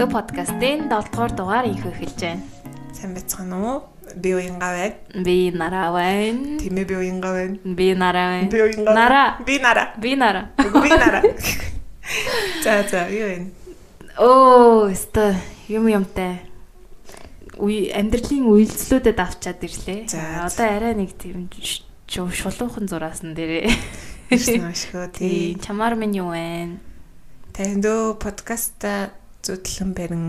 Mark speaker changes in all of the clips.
Speaker 1: Дө подкастын 7 дугаар дугаар инхөө эхэлж байна.
Speaker 2: Сайн байцгаана уу? Би уянга байна.
Speaker 1: Би нараа байна.
Speaker 2: Тимээ би уянга байна.
Speaker 1: Би нараа байна.
Speaker 2: Би уянга.
Speaker 1: Нараа.
Speaker 2: Би нараа.
Speaker 1: Би нараа.
Speaker 2: Би нараа. За за юу вэ?
Speaker 1: Оо, өстө юм юмтай. Уй амьдралын үйлслүүдэд авчаад ирлээ.
Speaker 2: За,
Speaker 1: Одоо арай нэг тийм шулуухан зураасан дээрээ.
Speaker 2: Ирсэн ашгүй
Speaker 1: тий. чамаар минь юу вэ?
Speaker 2: Тэндөө подкаста зүтлэн барин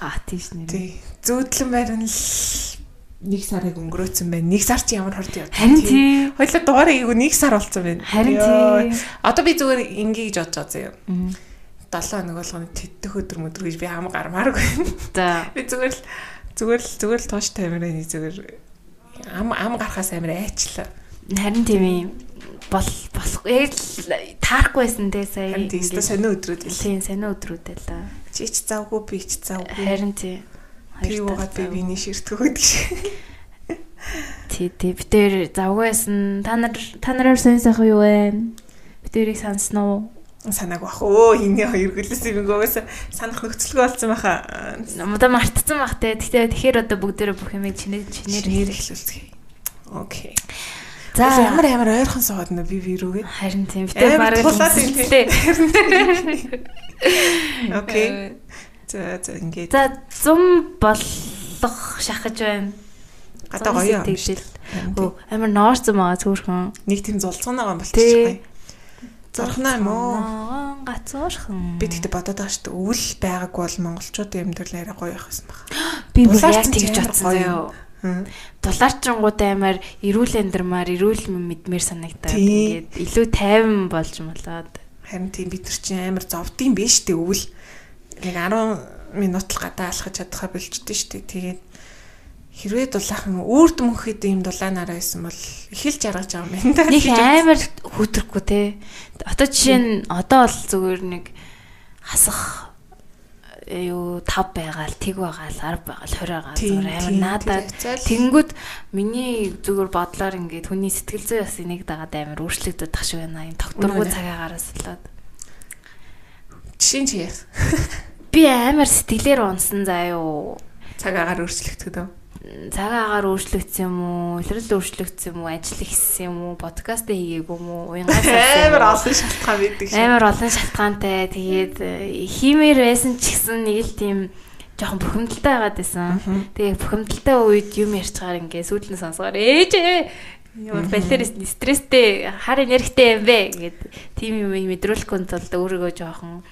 Speaker 1: Аа, тийш нэр.
Speaker 2: тий. Зүтлэн барин л нэг сарыг өнгөрөөцөн байна. Нэг сар чи ямар хорд явд.
Speaker 1: Харин тий.
Speaker 2: Хоёлоо дугаараа ийгүү нэг сар болсон байна.
Speaker 1: Харин тий.
Speaker 2: Одоо би зүгээр ингээ гэж бодож байгаа.
Speaker 1: Мгм.
Speaker 2: 7 хоног болгоно тэтгэх өдөр мөдөр гэж би хам гармааргүй.
Speaker 1: За,
Speaker 2: Би зүгээр л зүгээр л зүгээр л тууш тамирын зүгээр ам ам гарахаас амир айчлаа.
Speaker 1: Харин тийм юм бол болох яг л таарахгүйсэн те сая.
Speaker 2: Харин тийм сонио өдрүүд ил.
Speaker 1: Тийм, сонио өдрүүдээ л.
Speaker 2: Чи ч завгүй би ч завгүй.
Speaker 1: Харин тийм.
Speaker 2: би уугаад би биний ширтгэх гэдэг шиг.
Speaker 1: Тий, тий. Би тэр завгүйсэн. Та нар та нараар сонь сайхан юу вэ? Би тэрийг санснаа уу?
Speaker 2: Санааг бах. Өө энэ хоёр гөлөөс юм гоос санах нөхцөлгөө болсон байхаа.
Speaker 1: Одоо мартцсан бах те. Тэгтээ тэгэхээр одоо бүгдээрээ бүх юмыг чинээр чинээр
Speaker 2: Нэр эхлүүлцгээе. Окей.
Speaker 1: За
Speaker 2: ямар ямар ойрхон суугаад нэ би би рүүгээ.
Speaker 1: харин тийм.
Speaker 2: Амар юм тий.
Speaker 1: тий.
Speaker 2: Окей. За за ингээд
Speaker 1: За 100 болох шахаж байна.
Speaker 2: гадаа гоё юм. Харин
Speaker 1: Өө амар ноорцсон байгаа цөөхөн.
Speaker 2: Нэг тийм золцгон байгаа юм
Speaker 1: Тий.
Speaker 2: болчихгүй. Зорхноо юм уу?
Speaker 1: Гацуурхан.
Speaker 2: Би тэгтээ бодоод байгаа шүү дээ. Өвөл байгаагүй бол монголчуудын амьдрал арай гоё байх байсан баг.
Speaker 1: би бүр яг тэгж
Speaker 2: амар
Speaker 1: бодсон.
Speaker 2: Хм.
Speaker 1: Дулаарчингууд амар эрүүл амьдрмаар эрүүл мэдмээр санагдаад ингээд илүү тайван болж молоод.
Speaker 2: Харин тийм бид нар чинь амар зовдсон биш үү өвөл нэг 10 минут л гадаа алхаж чадхаа болчихдээ шүү дээ. Тэгээд хэрвээ дулаахан үрд мөнхэд ийм дулаанаараа байсан бол эхэлж жаргаж байгаа юм байна.
Speaker 1: Нэг амар хүтрэхгүй те. Одоо жишээ нь одоо бол зүгээр нэг хасах юу 5 байгаал, тэг байгаал, 10 байгаал, 20 байгаал зүгээр амар наадаад Тэнгүүд миний зүгээр бодлоор ингээд хүний сэтгэл зүй бас энийг дагаад амар өөрчлөгдөж тах шиг байна. Ийм тогтургүй цагаагаараас болоод.
Speaker 2: жишээ чи яах?
Speaker 1: Би амар сэтгэлээр унсан юу.
Speaker 2: Цагаагаар өөрчлөгдөхөд үү?
Speaker 1: Цагаагаар өөрчлөгдсөн юм уу? Илрэл өөрчлөгдсөн юм уу? Ажил ихссэн юм уу? Подкаст хийгээгүй юм уу? Уянгаас
Speaker 2: Амар олон шалтгаан байдаг шүү.
Speaker 1: Амар олон шалтгаантай. Тэгээд э, хиймээр байсан ч гэсэн нэг л тийм жоохон бухимдалтай байгаад байсан. Тэгээ бухимдалтай үед юм ярьж байгаа ингээ сүйдэн сонсгоор ээжээ ямар балер стресстэй хар энергитэй юм бэ гэд тийм юм мэдрүүлэхгүй тулд өөрийгөө жоохон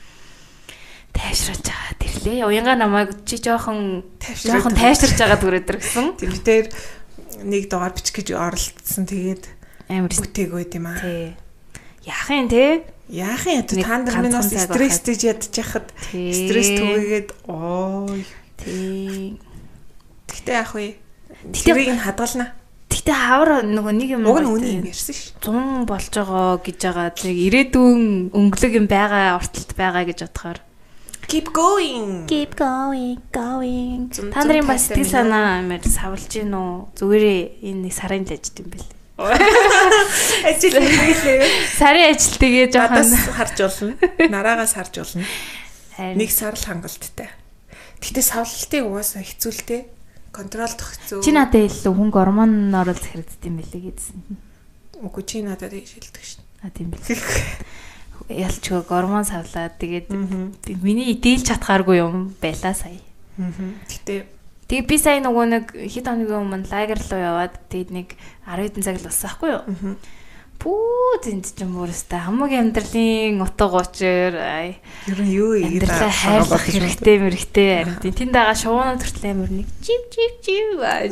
Speaker 1: тайвшруулж байгаа тэрлээ. Уянга намайг чи жоохон жоохон
Speaker 2: байгаа.
Speaker 1: тайвширж байгаа дүрээр гэсэн.
Speaker 2: Тэр дээр нэг дугаар бичих гэж оролцсон. Тэгээд
Speaker 1: Амар
Speaker 2: бүтээг байд юм аа.
Speaker 1: тий. Яахын тий?
Speaker 2: Яах юм
Speaker 1: Нэг
Speaker 2: та нар минь бас стресстэй ядчихад стресс түгээгээд ой
Speaker 1: Тий.
Speaker 2: Тэгтээ яах вэ? Тэрийг нь хадгална.
Speaker 1: Гэтэ хавар нөгөө нэг юм
Speaker 2: Уг нь үний юм ярьсан ш.
Speaker 1: 100 болж байгаа гэж байгаа. Тэг ирээдүйн өнгөлөг юм байгаа, ортолт байгаа гэж бодохоор.
Speaker 2: Keep going.
Speaker 1: Keep going, going. Та нарын бас сэтгэл санаа амар савлж гин үү? Зүгээрээ энэ нэг сарын л ажид юм бэл.
Speaker 2: Ажил хийлээ.
Speaker 1: Сарын ажил тэгээ жоохон
Speaker 2: харж болно. Нараагаас харж болно. Нэг сар л хангалттай. Гэтэ савлалтыг угаасаа хэцүүлтэй. Контролдох хэцүү.
Speaker 1: чи надад илүү хүн гормон оруулах хэрэгтэй юм бэлээ гэдсэн.
Speaker 2: Үгүй чи надад шилдэг шин.
Speaker 1: А тийм бэл. Ялчгүй гормон савлаад тэгээд миний дийлж чадхааргүй юм байла сая.
Speaker 2: Гэтэ
Speaker 1: Тэгээ би сая нөгөө нэг хэд хоногийн өмнө лагер руу яваад тэгээд нэг 10 хэдэн цаг л болсон байхгүй юу? Пүү зэнт ч юм уу өстэй хамаг амьдралын утга учир ай.
Speaker 2: Ер нь юу
Speaker 1: амьдралаа хайрлах хэрэгтэй мэрэгтэй харин тэнд байгаа шуунаа төртөл амир нэг чив чив чив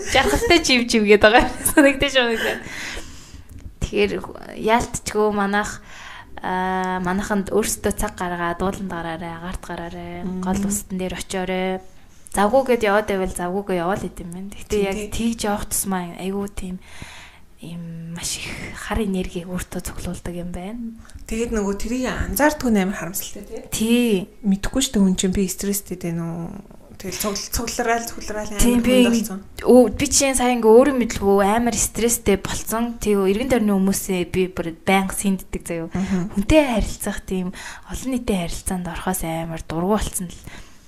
Speaker 1: жахалтай чив чив гэдэг байгаа санагдаж байна. Тэгэхээр яалтчгүй манах аа манаханд өөрсдөө цаг гаргаад дууланд гараарай, агаарт гараарай, гол устан дээр очиорой. Завгүйгээд яваад байвал завгүйгээ яваал идэм байна.
Speaker 2: Тийм,
Speaker 1: яг тэгж явах тусмаа айгүй тийм им маш их хар энерги өөртөө цуглуулдаг юм байна.
Speaker 2: Тэгээд нөгөө тэрийг анзаардгүй амар харамсалтай тий.
Speaker 1: Тий.
Speaker 2: Мэдхгүй шүү дээ хүн чинь би стресстэй дээ нөө. Тэгэл цуглараал цуглараал амар болсон.
Speaker 1: өө би чинь сая ингээ өөрөө мэдлгүй амар стресстэй болцсон. Тэгээ эргэн тойрны хүмүүсээ би бүр байнга сэнддэг заяо. Хүнтэй харилцах тийм олон нийтийн харилцаанд орохоос амар дургу болцсон л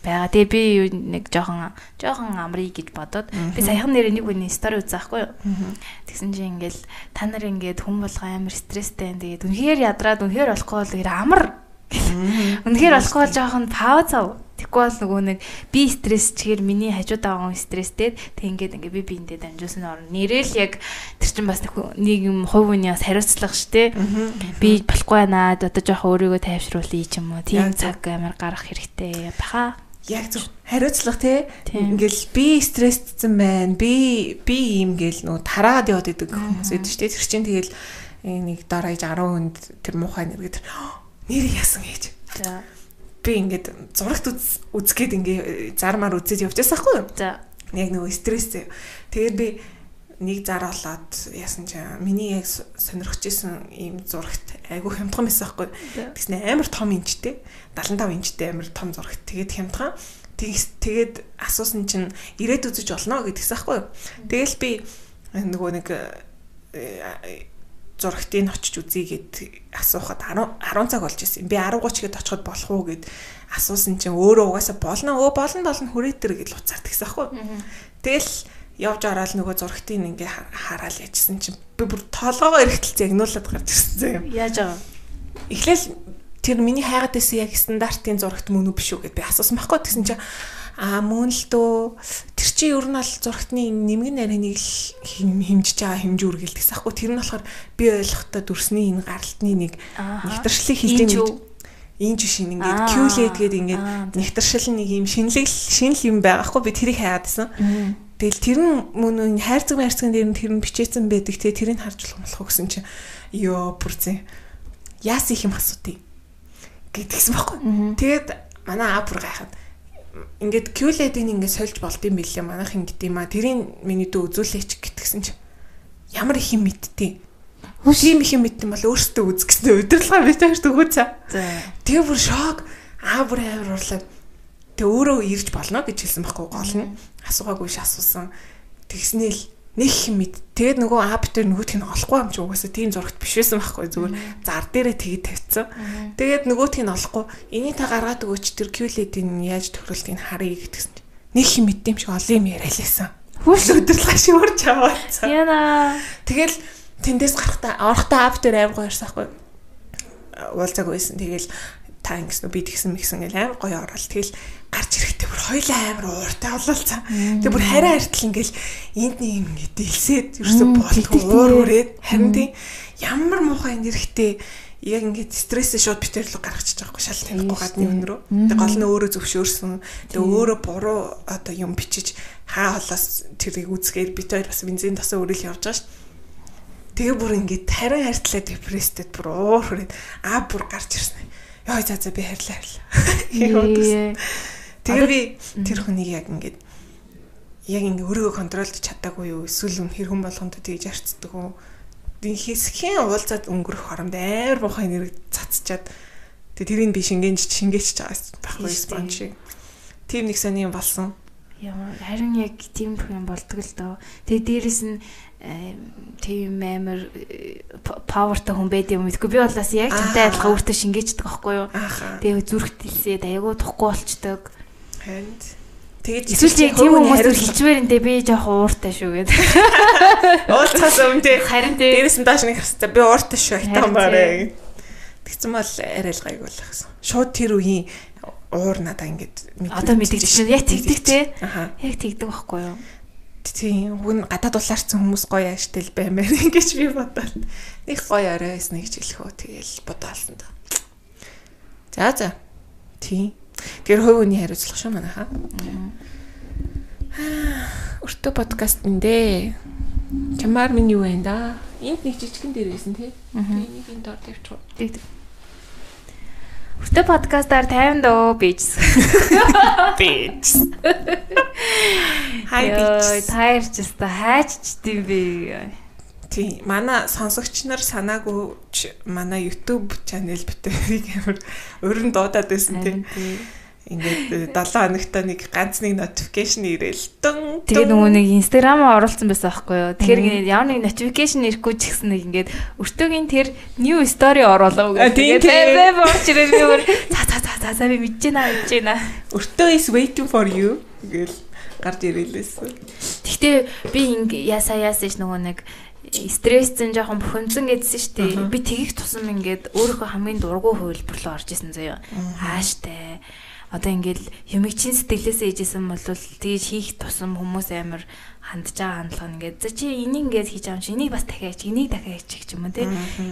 Speaker 1: байгаа. Тэгээ би нэг жоохон жоохон амрыг гэж бодоод би саяхан нэр нэг үний стори үзээхгүй юу. Тэгсэн чинь ингээл та нар ингээд хүн болго амар стресстэй. Тэгээд үнэхээр ядраад үнэхээр болохгүй бол амар. Үнэхээр болохгүй бол жоохон пауз ав. Тэгэхгүй бол нөгөө нэг би стресс чигээр миний хажууд байгаа хүн стресстэй. Тэг ингээд ингээд би биэндээ дамжуулсан орно. Нэрэл яг тэр чин бас нэг юм хувь хүний бас хариуцлага штэ. Би болохгүй байна. Одоо жоох өөрийгөө тайвшруулъя ч юм уу. Тийм цаг амар гарах хэрэгтэй баха.
Speaker 2: Яг зөв хариуцлага те ингээл би стрессдсэн байна. Би би ийм гээл нөө тараад яваад идэг хүмүүс эд штэ. Тэр чин тэгэл нэг дарааж 10 хүнд тэр муухай нэр гэдэг нэр яасан гэж. За би ингээд зурагт үзгээд ингээ зармаар үзээд явчихсан хгүй юу.
Speaker 1: За.
Speaker 2: Яг нөгөө стресс. Тэгээд би нэг зар болоод яасан чи миний яг сонирхож исэн ийм зурагт айгүй хямдхан байсан хгүй. Тэгснэ амар том инчтэй 75 инчтэй амар том зурагт. Тэгээд хямдхан тэгээд асуусан чинь ирээд үзэж болно гэдгийгсэн хгүй. Тэгэл би нөгөө нэг зурагтыг очиж үзье гэд асуухад 10 10 цаг болж ирсэн. Би 10 30 гээд очиход болох уу гэд асуусан чинь өөрөө угаасаа болно өө болно болно хүрээтэр гэж уцаар тэгсэн аахгүй. Тэгэл явж ороод нөгөө зурагтыг ингээ хараал яжсэн чинь би бүр толгоогоо эргэтэл загнуулаад гарч ирсэн юм.
Speaker 1: Яаж байгаа?
Speaker 2: Эхлээл тэр миний хайгаад байсан яг стандартын зурагт мөн үү биш үү гэд би асуусан байхгүй тэгсэн чинь Аа мөн л дөө. Тэр чи ер нь бол зурагтны нэмгэн нарийныг л хэмжиж байгаа хэмжүү үргэлдэгс ахгүй. Тэр нь болохоор би ойлгохдоо дүрсний энэ гаралтны нэг нэгтэршлийг хилдэг нэг ийм жиш ингээд QLED гээд ингээд нэгтэршил нэг юм шинэлэг шинэл юм байгаа хгүй би тэрийг хайгаадсэн. Тэгэл тэр нь мөн хайрцаг хайрцагын дээр нь тэр нь бичээсэн байдаг те. Тэрийг харж болох болох гэсэн чинь. Ёо бүрзэн яас их юм асуудыг гэдгийгсэн байхгүй. Тэгээд манай аапур гайхаад ингээд QLED-ийг ингээд сольж болд юм билээ. Манайх ингэдэм юм а тэрийг миний дүү үзүүлээч гэтгсэн чи ямар их юм мэдтий. Тийм их юм мэдтэн бол өөртөө үз гэсэн удирдлага би тааш төгөөцөө тэгээ бүр шок. Аа бүр амар урлаа. Тэгээ өөрөө ирж болно гэж хэлсэн байхгүй гол нь. Асуугаагүй ш асуусан. Тэгснээл нэг юм мэд. Тэгээд нөгөө ап дээр нөгөөтг нь олохгүй юм чи угаасаа тийм зурагт биш байсан байхгүй зүгээр зар дээрээ тэгээд тавьчихсан. Тэгээд нөгөөтг нь олохгүй энийг та гаргаад өгөөч тэр QLED-ийн яаж тохируулдгийг харъя гэдгсэн. Нэг юм мэддэм шиг олон юм яриалээсэн. Хөөс өдөрлөг шивэрч аваацсан.
Speaker 1: Яна.
Speaker 2: Тэгэл тэндээс гарахтаа орохдоо ап дээр амар гоёрсан байхгүй. Уулзааг байсан. Тэгэл та ингэсэн би тэгсэн мэгсэн гэл амар гоё орол. Тэгэл гарч ирэхдээ бүр хоёлаа амар ууртай бололцаа. Тэгээ бүр хараа хартал ингээл энд нэг юм ингэ дэлсээд ерөөсө болтгүй уур үрээд харин тийм ямар муухай нэрхтээ яг ингээд стрессээ шууд битэрлэг гаргачихж байгаа байхгүй шал танихгүй гадны рүү. Тэгээ гол нь өөрөө зөвшөөрсөн. Тэгээ өөрөө буруу одоо юм бичиж хаа холоос тэрийг үзгээр бит хоёр бас бензин тосоо өрөөл явж байгаа шүү. Тэгээ бүр ингээд тарин хартлаа депресстэд бүр уур хүрээд аа бүр гарч ирсэн. Яа за за би харьлаа харьлаа. Тэгээ би тэр хүнийг яг ингээд яг ингээ өөрийгөө контролдож чадаагүй юу эсвэл үнэхэр хүн болгонд тэгж арцдаг уу хэсгийн уулзаад өнгөрөх хоромд амар муухай нэр цацчаад тэгээ тэрийг би шингээж шингээч байхгүй спонж шиг тийм нэг сони юм болсон
Speaker 1: Яа харин яг тийм юм болдог л доо. Тэгээ дээрэс нь тийм амар павертай хүн байд юм мэдгүй. Би болоос яг тантай адилхан өөртөө шингээждэг байхгүй юу? Тэгээ зүрх тэлсээд аягүй тухгүй болчдөг.
Speaker 2: Харин Тэгээд
Speaker 1: эсвэл тийм хүмүүс хэлчмээр энэ би жоох ууртай шүү гэдэг.
Speaker 2: Уулцаас өмнө
Speaker 1: харин
Speaker 2: дээрээс нь доош нэг хэвчээ би ууртай шүү айтан баарэ. Тэгсэн бол арай л гайг болох гэсэн. Шууд тэр үеийн уур надаа ингээд
Speaker 1: одоо мэддэг чинь яг тэгдэг те яг тэгдэг байхгүй юу?
Speaker 2: Тийм хүн гадаад улаарсан хүмүүс гоё ааштай л баймаар ингэж би бодоод. Нэг гоё оройс нэг ч хэлэхөө тэгэл бодоолсон да за за. Тийм тэр хувь хүний хариуцлага шүү манайха. Өртөө подкаст нэ чамаар минь юу вэ да? Энд нэг жижигэн дээрээсэн тий энийг энд дор тавьчих
Speaker 1: тийм Хүртэ подкастаар 50 дөө бийж.
Speaker 2: Бийж. Хай бийж.
Speaker 1: Таарч өста хайчч тийм
Speaker 2: манай сонсогч нар санаагүй манай YouTube channel битэрийг амар өрн дуудаад байсан тий. ингээд 7 хоногт нэг ганц нэг notification ирээл дэн.
Speaker 1: Тэгээ нөгөө нэг Instagram-аа оруулсан байсан байхгүй юу. Тэгэхээр ямар нэг notification ирэхгүй ч гэсэн нэг ингээд өртөөгийн тэр new story оруулав гэх. Тэгээд веб орч ирэл нөгөө за за за за би мэдэж байна мэдэж байна.
Speaker 2: Өртөө is waiting for you гэл гарч ирэлээс.
Speaker 1: Гэхдээ би ингээ ясаа яасаж нөгөө нэг стрессцэн жоохон бухимдсан гэдсэн шүү дээ. Би тгийх тусам ингээд өөрийнхөө хамгийн дургу хувилбарлуу орж исэн заяа. Хааштай одоо ингээл юмыг чин сэтгэлээсээ ээжсэн бол тэгж хийх тусам хүмүүс амар хандж байгаа хандлага ингээд за чи энийг ингээд хийж юм чи энийг бас дахиач энийг дахиач гэх юм уу те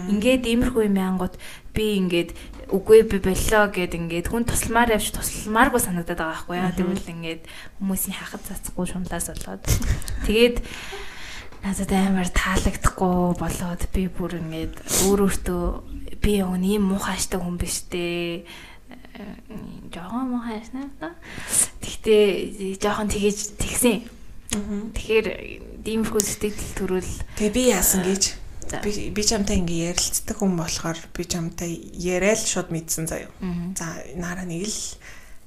Speaker 1: ингээд иймэрхүү юм ангууд би ингээд үгүй би боллоо гэд ингээд хүн тусламаар явж тусламааргүй санагдаад байгаа байхгүй яа. Тэгвэл ингээд хүмүүсийн хахад цацхгүй шунлаас болоод. Тэгээд надад амар таалагдахгүй болоод би бүр ингээд өөр өөртөө би яг ийм муухайштай хүн биш дээ жоохон муу хайснаа да. Тэгтээ жоохон тэгэж тэгсэн. Тэгэхээр иймэрхүү сэтгэл төрөл
Speaker 2: Тэгээ би яасан гэж би би чамтай ингээ ярилцдаг хүн болохоор би чамтай яриад шууд мэдсэн заяа. За нараа нэг л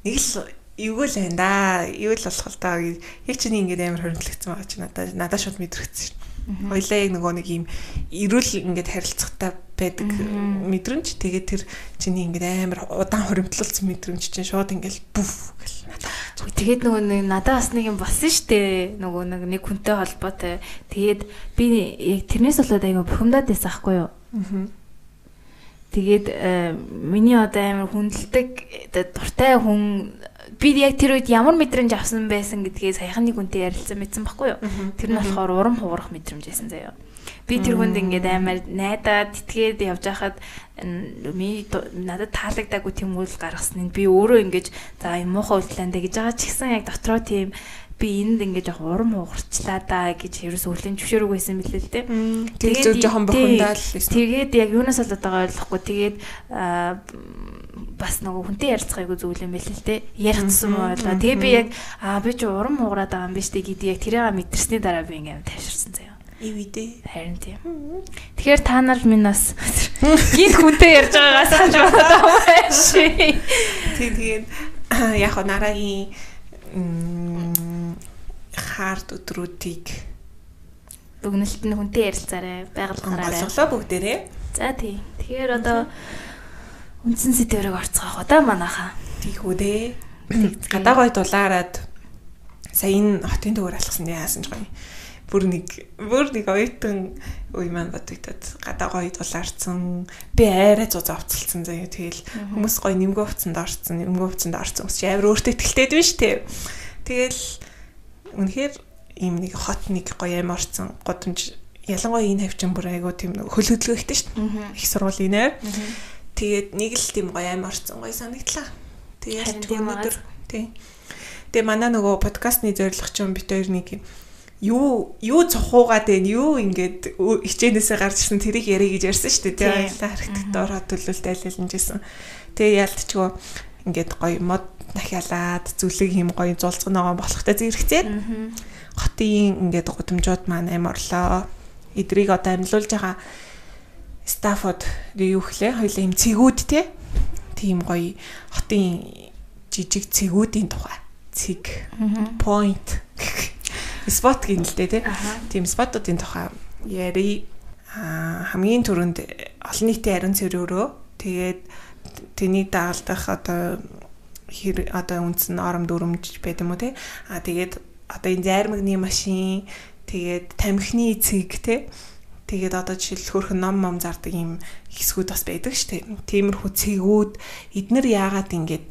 Speaker 2: нэг л эвгүй л байна да. Эвгүй л болох л да. Яг чиний ингээд амар хөрөнгөлөгдсөн байгаа чи надад надад шууд мэдрэгдсэн шин. Хоёлаа яг нөгөө нэг юм эрүүл ингээд харилцагтай байдаг мэдрэмж. Тэгээд тэр чиний ингээд амар удаан хуримтлуулсан мэдрэмж чинь шууд ингээд бүф гэл надад.
Speaker 1: Тэгээд нөгөө нэг надад бас нэг юм болсон штэ. Нөгөө нэг нэг хүнтэй холбоотой. Тэгээд би яг тэрнээс болоод аяга бухимдаад байсан аахгүй юу? Аа. Тэгээд э, миний одоо амар хүндэлдэг дуртай хүн би яг тэр үед ямар мэдрэмж авсан байсан гэдгээ саяхан нэг үнтэй ярилцсан мэдсэн баггүй юу. Тэр нь болохоор урам хугарах мэдрэмж байсан заяа. Би тэр хүнд ингээд амар найдаад тэтгээд явж хахад ми надад таалагдаагүй тийм үйл гаргасан нь би өөрөө ингэж за юм муухай үйлдэлэндэ гэж байгаа ч гэсэн яг дотроо тийм би энд ингээд яг урам уурчлаа да гэж ерөөс өглөө зөвшөөрөг байсан мөлий л дээ.
Speaker 2: Тэгээд жоохон бохондаал.
Speaker 1: Тэгээд яг юунаас болоод байгаа ойлгохгүй. Тэгээд бас нөгөө хүнтэй ярилцахайгүй зүйл юм байл л те ярих тусам байлаа. Тэгээ би яг аа би ч урам уураад байгаа юм биш те гэдгийг яг тэрийг мэдэрсний дараа би ингээм тайвширсан заяа.
Speaker 2: Ив идэ.
Speaker 1: Харин тийм. Тэгэхээр та нар минь бас гинт хүнтэй ярьж байгаагаа санаж байна байж.
Speaker 2: Тэгээд яг хоо нарагийн хаард өдрүүдийг
Speaker 1: дүгнэлт нь хүнтэй ярилцаарай байгалгаарай.
Speaker 2: Болголоо бүгдээрээ.
Speaker 1: За тий. Тэгэхээр одоо үндсэн сэдвэрийг орцгоох одоо манайхаа.
Speaker 2: Тийх үү дээ. Гадаа гой дулаарад сая энэ хотын төгөр алхсан яасан ч гоё. Бүр нэг бүр нэг оюутан үе маань бодогдод гадаа гой дулаарсан. Би арай зуза авцалсан заяа. Тэгэл хүмүүс гоё нэмгөө хувцанд орцсон, нэмгөө хувцанд орцсон. Хүмүүс амар өөртөө ихтэй дээ шүү дээ. Тэгэл үнэхээр ийм нэг хот нэг гоё юм орцсон. Годомж ялангуяа энэ хавчин бүр айгуу тийм хөл хөдлөгтэй шүү дээ. Их сургуулийн нэр. Тэгээд нэг л тийм гоё амар орсон гоё санагдлаа. Тэгээд өнөөдөр тий. Тэгээ манай нөгөө подкастны зорилго ч юм бит хоёр нэг юу юу цохуугаад байна юу ингээд хичээнээсээ гарч ирсэн тэрийг ярих гэж ярьсан шүү дээ тий баялаа архитектор хөдөлөлт айлэлж байсан. Тэгээ ялтчгүй ингээд гоё мод дахиалаад зүлэг юм гоё зулцган байгаа болохтой зэрэгцээд хотын ингээд гудамжууд маань амар орлоо. Эдрийг одоо амьлуулж байгаа Стаффорд юу хлээ хоёлаа юм цэгүүд те? Тийм гоё. Хотын жижиг цэгүүдийн тухай. Цэг. Point. Спот гин л дээ те тийм спотуудын тухай. Яри хамгийн түрүүнд олон нийтийн ариун цэврөөрөө тэгээд тэний дагалдах одоо хэр одоо үндсэн ором дүрмж байд юм уу те? А тэгээд одоо энэ зайрмагны машин тэгээд тамхины цэг те Тэгээд одоо жишээл хөрхөн ном ном зардаг юм хэсгүүд бас байдаг шүү дээ. Тиймэрхүү цэгүүд эднэр яагаад ингэж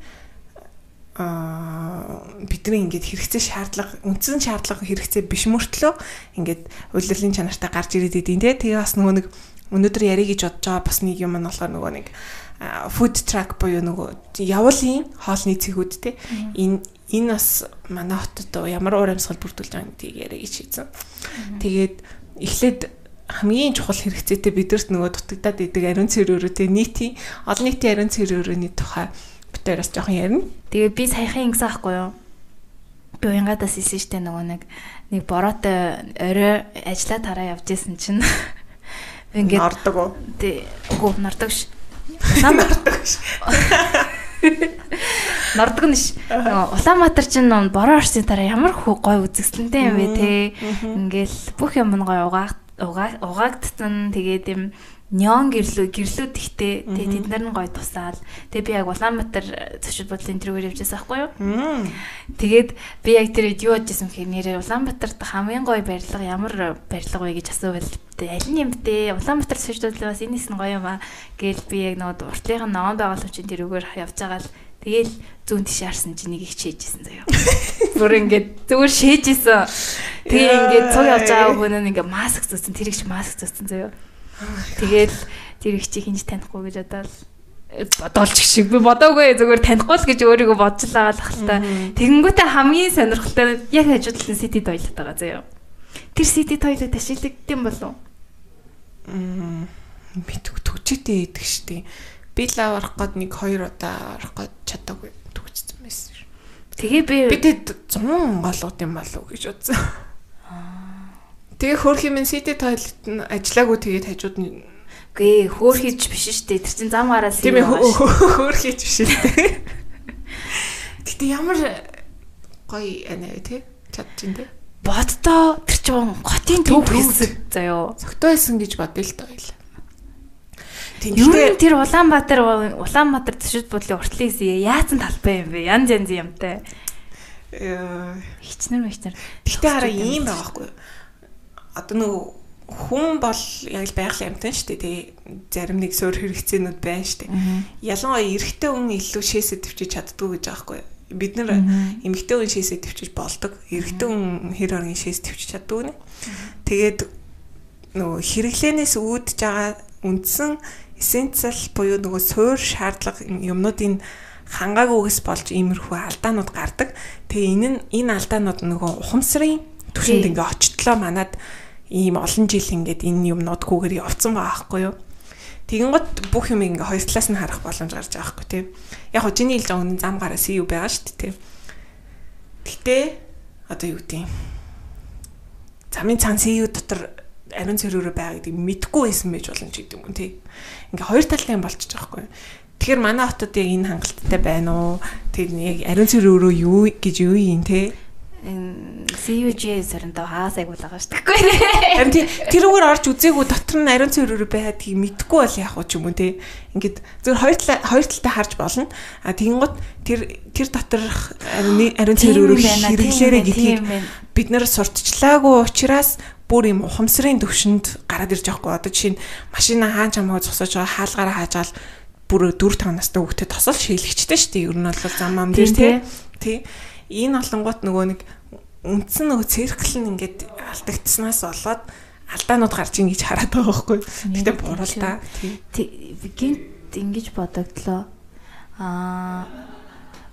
Speaker 2: аа бидний ингээд хэрэгцээ шаардлага үндсэн шаардлага хэрэгцээ биш мөртлөө ингээд удирдлын чанартай гарч ирээд идэв те тэгээ бас нөгөө нэг өнөөдөр ярих гэж бодож байгаа бас нэг юм нь болохоор нөгөө нэг food truck буюу нөгөө явуулын хоолны цэгүүд те энэ энэ бас манай хотод ямар уур амьсгал бүрдүүлж байгаа гэдгийг ярих гэж шийдсэн. Тэгээд эхлээд хамгийн чухал хэрэгцээтэй бидэрт нөгөө дутагдаад идэг ариун цэврөөрөө нийтийн олон нийтийн ариун цэврөөрөөний тухай битээрээс жоохон ярина.
Speaker 1: Тэгээ би саяхан ингэсэн аахгүй юу? Би уянгадаас исэн штэ нөгөө нэг нэг бороотой орой ажиллаа тараа явж исэн чинь
Speaker 2: ингээд нордог уу?
Speaker 1: Тий. Үгүй нордог ш.
Speaker 2: Нам нордог ш.
Speaker 1: Нордог нь ш. Улаанбаатар чинь бороо орсны дараа ямар гой үзэсгэлэнтэй юм бэ те. Ингээл бүх юм нь гой угааг угаагдсан тэгээд юм Нён гэрлүү гэрлүүд ихтэй тэгээ тэд нар нь гоё тусаал. Тэгээ би яг Улаанбаатар зочид бодлын интервьюэр явжсэн байхгүй юу? Тэгээд би яг тэр юу бодчихсон гэхээр нэрээ Улаанбаатарт хамгийн гоё барилга ямар барилга вэ гэж асуувал аль нь юм бэ? Улаанбаатар зочид бодлын бас энэс нь гоё юм аа гээл би яг нөгөө уртлынхаа ноон байгууламжийн тэрүүгээр явж байгаа л Тэгээл зүүн тийш харсан чи нэг их шээжсэн заяа. Бүр ингээд зүгээр шээжсэн. Тэгээ ингээд цуг явж байгаа хүн нь ингээд маск зүүсэн, тэр их маск зүүсэн заяа. Тэгэл тэр их чи хинж танихгүй гэж бодоод бодоолч шиг би бодоогүй зүгээр танихгүй л гэж өөрийгөө бодж л хальтаа. Тэгэнгүүтээ хамгийн сонирхолтой яг хажуудлын сити тойлот байгаа заяа. Тэр сити тойлот ашиглагдсан болов?
Speaker 2: Мм мэдгүй төгчтэй идэх штеп. Би лав орох гээд нэг хоёр удаа орох гээд чадаагүй төгчсөн байсан.
Speaker 1: Тэгээ би
Speaker 2: би тэд 100 голууд юм болов гэж бодсон. Тэгээ хөөх юм сити тойлот нь ажиллаагүй тэгээд хажууд нь
Speaker 1: Гээ хөөх хийж биш шүү дээ. Тэр чин зам гараад
Speaker 2: тийм хөөх хийж биш шүү дээ. Гэтэ ямар гоё анаа тий чадчих тий.
Speaker 1: Боддоо тэр чин хотын төв хэсэг заяо.
Speaker 2: Цогтой байсан гэж бодъё л доо
Speaker 1: Ер нь тэр Улаанбаатар Улаанбаатар зэшүүд бодлын уртлын хэсэг яатсан талбай юм бэ? Ян янз юмтай. Хичнэр мэгчнэр.
Speaker 2: Гэтэ хараа ийм байгаа хгүй юу? одоо нөгөө хүн бол яг л байгалийн амтан шүү дээ тий. Зарим нэг суур хэрэгцээнүүд байна шүү дээ. Ялангуяа эрэгтэй хүн илүү шээсэ төвчиж чаддгүй гэж байгаа хгүй бид нар эмэгтэй хүн шээсэ төвчиж болдог. Эрэгтэй хүн хэр оргийн шээс төвчиж чаддгүй нэ. Тэгээд нөгөө хэрэглэнээс үүдж байгаа үндсэн эссенциал буюу нөгөө суур шаардлага юмнуудын хангаагүйгээс болж иймэрхүү алдаанууд гардаг. Тэгээ энэ нь энэ алдаанууд нөгөө ухамсарын төвшөнд ингээ очтлоо манад ийм олон жил ингээд энэ юмнуудгүйгээр явцсан байгаа байхгүй юу. Тэгин гот бүх юм ингээ хоёр талаас нь харах боломж гарч байгаа байхгүй тийм. Яг хоо чиний хэлж байгаа зам гараа CU байгаа шүү дээ тийм. Гэтэ одоо юу гэдэг юм. Замын цаан CU дотор ариун цэрүүрөө байгаа гэдгийг мэдгүй байсан байж болно ч гэдэг юм тий. Ингээ хоёр талтай юм болчихж байгаа байхгүй. Тэгэхээр манай хотод яг энэ хангалттай байна уу? Тэр яг ариун цэрүүрөө юу гэж юу юм те?
Speaker 1: CUJ сарантаа хаас айгуул байгаа шүү дээ.
Speaker 2: Харин тэрүүгээр орж үзээгүй дотор нь ариун цэврээр байдгийг мэдгүй бол яах вэ ч юм уу те. Ингээд зөвхөн хоёр талаа хоёр талтай харж болно. А тэгэнгუთ тэр тэр доторх ариун цэврээр хэрэглээрэ гэдгийг бид нэр сурталчлаагүй учраас бүр юм ухамсарын төвшөнд гараад ирж байгаа хгүй. Одоо жишээ нь машина хаан чамгаа зогсоож байгаа хаалгаараа хаажаал бүр 4 5 настай хүүхдэд тосол шийлэгчтэй шүү дээ. Ер нь бол зам ам дээр тий. Тий энэ олонгот нөгөө нэг үндсэн нөгөө циркл нь ингээд алдагдсанаас болоод алдаанууд гарч ийн гэж хараад байгаа байхгүй. Гэтэ буруу л та.
Speaker 1: Гинт ингэж бодогдлоо. Аа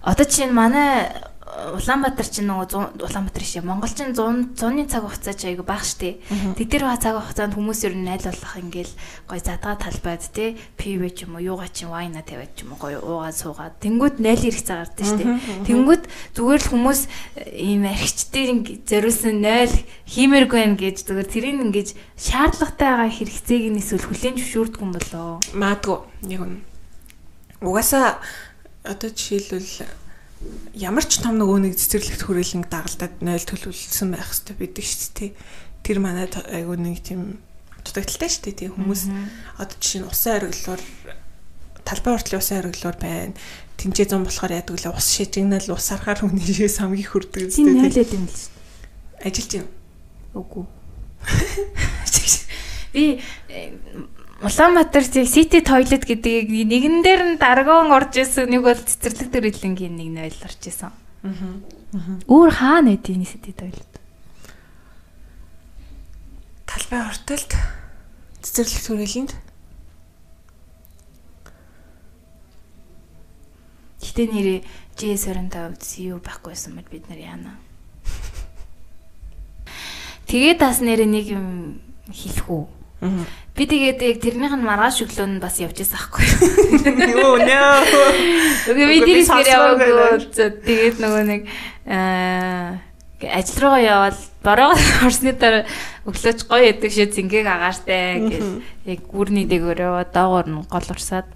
Speaker 1: одоо чинь манай Улаанбаатар чинь нөгөө Улаанбаатар шээ Монгол чинь 100 100-ны цаг хугацаа ч айгу бага штэ. Тэд тэр цаг хугацаанд хүмүүс ер нь айл болох ингээл гой задгаа талбайд те пив ч юм уу юугаа чинь вайна тавиад ч юм уу гой уугаад суугаад тэнгууд 0 ирэх цаг гардаг штэ. Тэнгууд зүгээр л хүмүүс ийм архичдын зориулсан 0 хиймээргүй юм гэж зүгээр тэрийг ингэж шаардлагатай байгаа хэрэгцээг нь эсвэл хүлэн зөвшөөрдөг юм болоо.
Speaker 2: Маадгүй яг нь. Угаасаа одоо жишээлбэл ямар ч том нөгөө нэг цэцэрлэгт хүрээлэн дагалдаад 0 төлөвлөсөн байх хэрэгтэй байдаг шүү дээ. Тэр манай айгуу нэг тийм дутагдaltaй шүү дээ. Тийм хүмүүс одоо жишээ нь усан хариглуулаар талбай уртлын усан хариглуулаар байна. Тинчээ зам болохоор яадаг лээ ус шижигнэл ус арахаар хүний шээс хамгийн хүрдэг
Speaker 1: үстэй. Тийм нөлөөд юм л шүү.
Speaker 2: Ажилч юм.
Speaker 1: Үгүй. Би Улаанбаатар City Toilet гэдэг нэгэн дээр нь даргоон орж исэн нэг бол цэцэрлэг төрөлнгийн нэг нь ойлгорч исэн. Аа. Өөр хаана байдгийг City Toilet?
Speaker 2: Талбай хортолд цэцэрлэг төрөлөнд
Speaker 1: Гэтэ нэрээ J25 юу байхгүйсэн мэт бид нар яана. Тэгээд бас нэрээ нэг юм хэлэх үү? Би тэгээд яг тэрнийх нь маргааш өглөө нь бас явж байсан аахгүй юу. Нөө. Үгүй би тэр ихэр яваагүй. Тэгээд нөгөө нэг аа ажил руугаа явал бороо орсны дараа өглөөч гоё ядаг шээ зингээг агаартай гэж яг гүрний яваа доогоор нь гол урсаад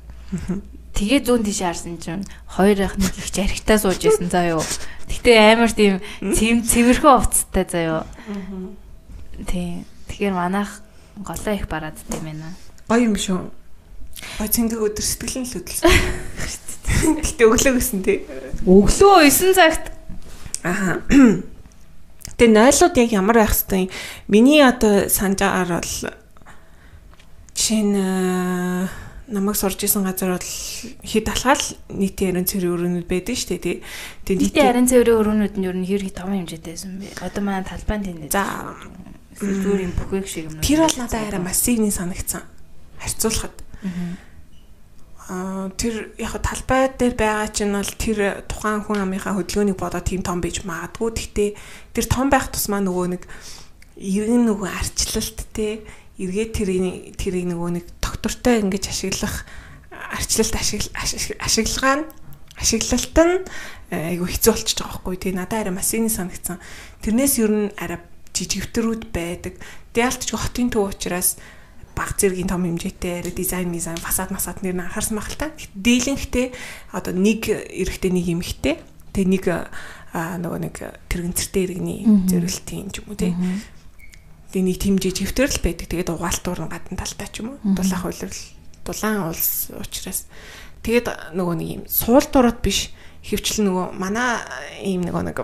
Speaker 1: Тэгээ зүүн тийш харсан чинь хоёр ах нэг их жаригтаа сууж исэн заа юу. Гэтэ амар тийм цэм цэвэрхэн уцтай заа юу. Тийм. Тэгэхээр манайх голоо их бараад дим байна.
Speaker 2: Гоё юм шүү. Гоё цэнгэг өдөр сэтгэл нь л хөдөлсөн. Гэтэ өглөө гисэн тий.
Speaker 1: Өглөө 9 цагт
Speaker 2: Аа. Тэгээ нойлууд яг ямар байх хэвтэй миний одоо санджаар бол чинь намайг сурж исэн газар бол хэд алхаал нийтийн арын цэврийн өрөөнүүд байдаг шүү дээ
Speaker 1: тий. нийтийн арын цэврийн өрөөнүүд нь ер нь хэрэг том хэмжээтэй байсан бэ. Одоо манай талбайн тэнд.
Speaker 2: За
Speaker 1: юм бүхээг шиг юм.
Speaker 2: Тэр бол надад арай массивны санагдсан. Харьцуулахад. Аа тэр яг талбай дээр байгаа чинь бол тэр тухайн хүн амынхаа хөдөлгөөнийг бодоод тийм том байж магадгүй. Гэхдээ тэр том байх тусмаа нөгөө нэг иргэн нөгөө арчлалт те эргээд тэрийг тэрийг нөгөө нэг доктортой ингэж ашиглах арчлалт ашиглагаа нь ашиглалт нь э, айгу хэцүү болчихж байгаа байхгүй тий надад арай масины санагдсан тэрнээс ер нь арай жижигвтрүүд байдаг. Диалт ч хотын төв учраас баг зэргийн том хэмжээтэй арай дизайн дизайн фасад масад нэр нь анхаарсан байх л та. Дийлэнхтэй одоо нэг эрэхтэй нэг эмхтэй тэгээ нэг нөгөө нэг тэрэгцэртэй иргэний зөрөлтийн юм уу тий Тэгээ нэг тэмжиж хөвтөрл байдаг. Тэгээд угаалтуур гадна талтай ч юм уу. Дулаан хувилбал дулаан улс учраас. Тэгээд нөгөө нэг юм суул дураад биш. Хөвчлэн нөгөө манай ийм нөгөө нэг